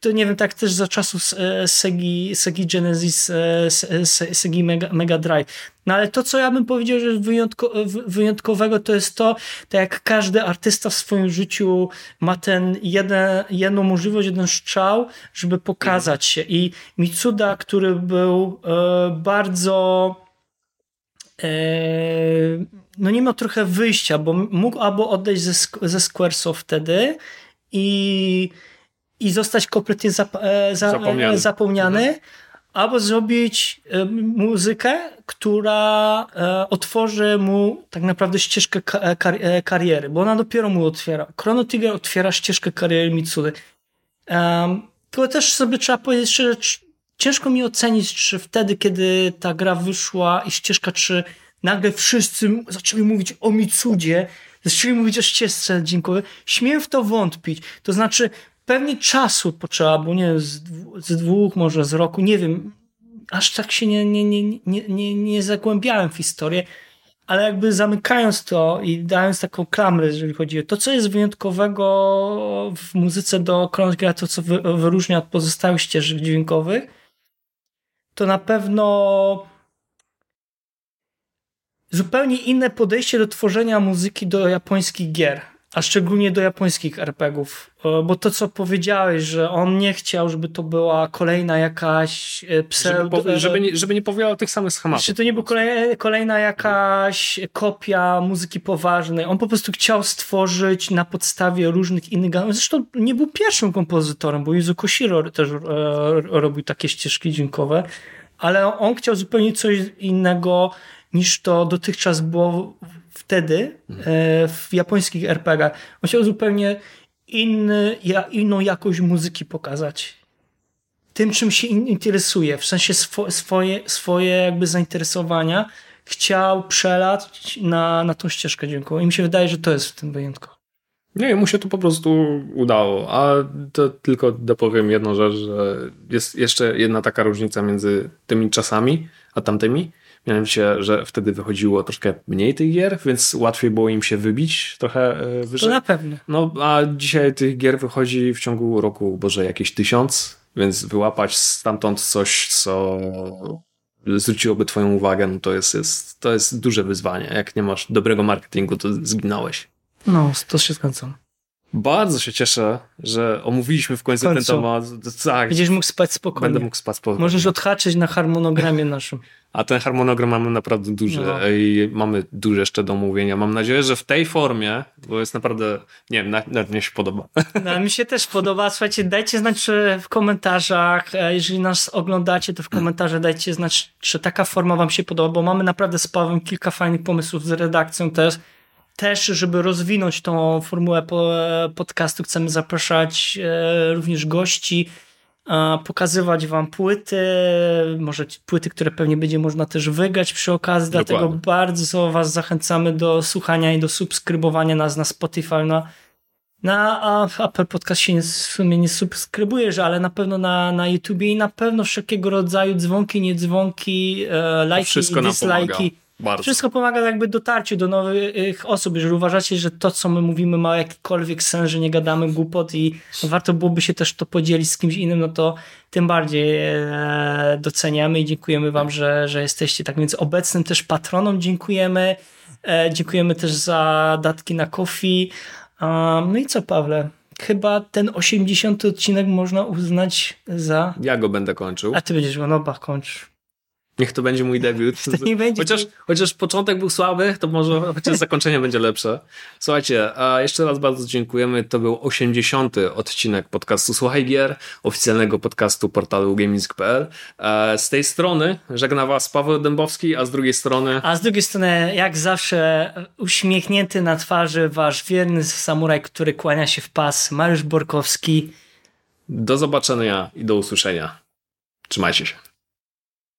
to nie wiem, tak też za czasów e, Segi, Segi Genesis, e, Segi Mega, Mega Drive. No ale to, co ja bym powiedział, że wyjątko, wy- wyjątkowego, to jest to, tak jak każdy artysta w swoim życiu ma ten jeden, jedną możliwość, jeden strzał, żeby pokazać się. I Mitsuda, który był e, bardzo e, no nie miał trochę wyjścia, bo mógł albo odejść ze, ze Squaresoft wtedy i, i zostać kompletnie zap, e, za, Zapomniany. e, zapomniany, albo zrobić e, muzykę, która otworzy mu tak naprawdę ścieżkę ka, kar, kariery, bo ona dopiero mu otwiera. Chrono Trigger otwiera ścieżkę kariery Mitsudy. Um, tylko też sobie trzeba powiedzieć szczerze, ciężko mi ocenić, czy wtedy, kiedy ta gra wyszła i ścieżka, czy nagle wszyscy zaczęli mówić o Mitsudzie, zaczęli mówić o ścieżce dźwiękowej. Śmiem w to wątpić. To znaczy, pewnie czasu potrzeba, bo nie wiem, z, z dwóch, może z roku, nie wiem, aż tak się nie, nie, nie, nie, nie, nie zagłębiałem w historię, ale jakby zamykając to i dając taką klamrę, jeżeli chodzi o to, co jest wyjątkowego w muzyce do Triggera, to co wy, wyróżnia od pozostałych ścieżek dźwiękowych, to na pewno zupełnie inne podejście do tworzenia muzyki do japońskich gier, a szczególnie do japońskich RPGów. E, Bo to, co powiedziałeś, że on nie chciał, żeby to była kolejna jakaś e, Żeby, pseudo... po, żeby, nie, żeby nie powielał tych samych schematów. Czy to nie była kolej, kolejna jakaś kopia muzyki poważnej? On po prostu chciał stworzyć na podstawie różnych innych. Zresztą nie był pierwszym kompozytorem, bo Yuzo Koshiro też e, robił takie ścieżki dźwiękowe, ale on chciał zupełnie coś innego niż to dotychczas było wtedy e, w japońskich RPG. On chciał zupełnie inny, inną jakość muzyki pokazać tym, czym się in- interesuje, w sensie swo, swoje, swoje jakby zainteresowania, chciał przelać na, na tą ścieżkę dźwiękową. I mi się wydaje, że to jest w tym wyjątkowe. Nie, mu się to po prostu udało. A to tylko dopowiem jedną rzecz, że jest jeszcze jedna taka różnica między tymi czasami a tamtymi. Mianowicie, że wtedy wychodziło troszkę mniej tych gier, więc łatwiej było im się wybić trochę e, To wyżej. na pewno. No, a dzisiaj tych gier wychodzi w ciągu roku, boże, jakieś tysiąc, więc wyłapać stamtąd coś, co zwróciłoby twoją uwagę, no to jest, jest, to jest duże wyzwanie. Jak nie masz dobrego marketingu, to zginąłeś. No, to się zgadzam. Bardzo się cieszę, że omówiliśmy w końcu, W końcu. ten temat. Tak, Będziesz mógł spać spokojnie. będę mógł spać spokojnie. Możesz odhaczyć na harmonogramie naszym. A ten harmonogram mamy naprawdę duży No. i mamy dużo jeszcze do omówienia. Mam nadzieję, że w tej formie, bo jest naprawdę, nie wiem, nawet nawet mnie się podoba. <laughs> No, mi się też podoba. Słuchajcie, dajcie znać w komentarzach. e, Jeżeli nas oglądacie, to w komentarzach dajcie znać, czy taka forma wam się podoba, bo mamy naprawdę z Pawłem kilka fajnych pomysłów z redakcją też. Też, żeby rozwinąć tą formułę po, podcastu, chcemy zapraszać e, również gości, pokazywać wam płyty, może płyty, które pewnie będzie można też wygrać przy okazji, dlatego Dokładnie. bardzo was zachęcamy do słuchania i do subskrybowania nas na Spotify, na, na Apple Podcast się nie, w sumie nie subskrybujesz, ale na pewno na, na YouTubie i na pewno wszelkiego rodzaju dzwonki, niedzwonki, e, lajki dislajki. Bardzo. Wszystko pomaga jakby dotarciu do nowych osób. Jeżeli uważacie, że to, co my mówimy, ma jakikolwiek sens, że nie gadamy głupot i warto byłoby się też to podzielić z kimś innym, no to tym bardziej e, doceniamy i dziękujemy wam, że, że jesteście tak więc obecnym też patronom dziękujemy. E, dziękujemy też za datki na. Um, no i co, Pawle? Chyba ten 80 odcinek można uznać za... Ja go będę kończył. A ty będziesz go, no bach, kończ. Niech to będzie mój debiut. <laughs> To nie będzie- Chociaż, chociaż początek był słaby, to może <laughs> chociaż zakończenie będzie lepsze. Słuchajcie, a jeszcze raz bardzo dziękujemy. To był 80. odcinek podcastu Słuchaj Gier, oficjalnego podcastu portalu gaming.pl. E, Z tej strony żegna was Paweł Dębowski, a z drugiej strony A z drugiej strony, jak zawsze, uśmiechnięty na twarzy wasz wierny samuraj, który kłania się w pas, Mariusz Borkowski. do zobaczenia i do usłyszenia. Trzymajcie się.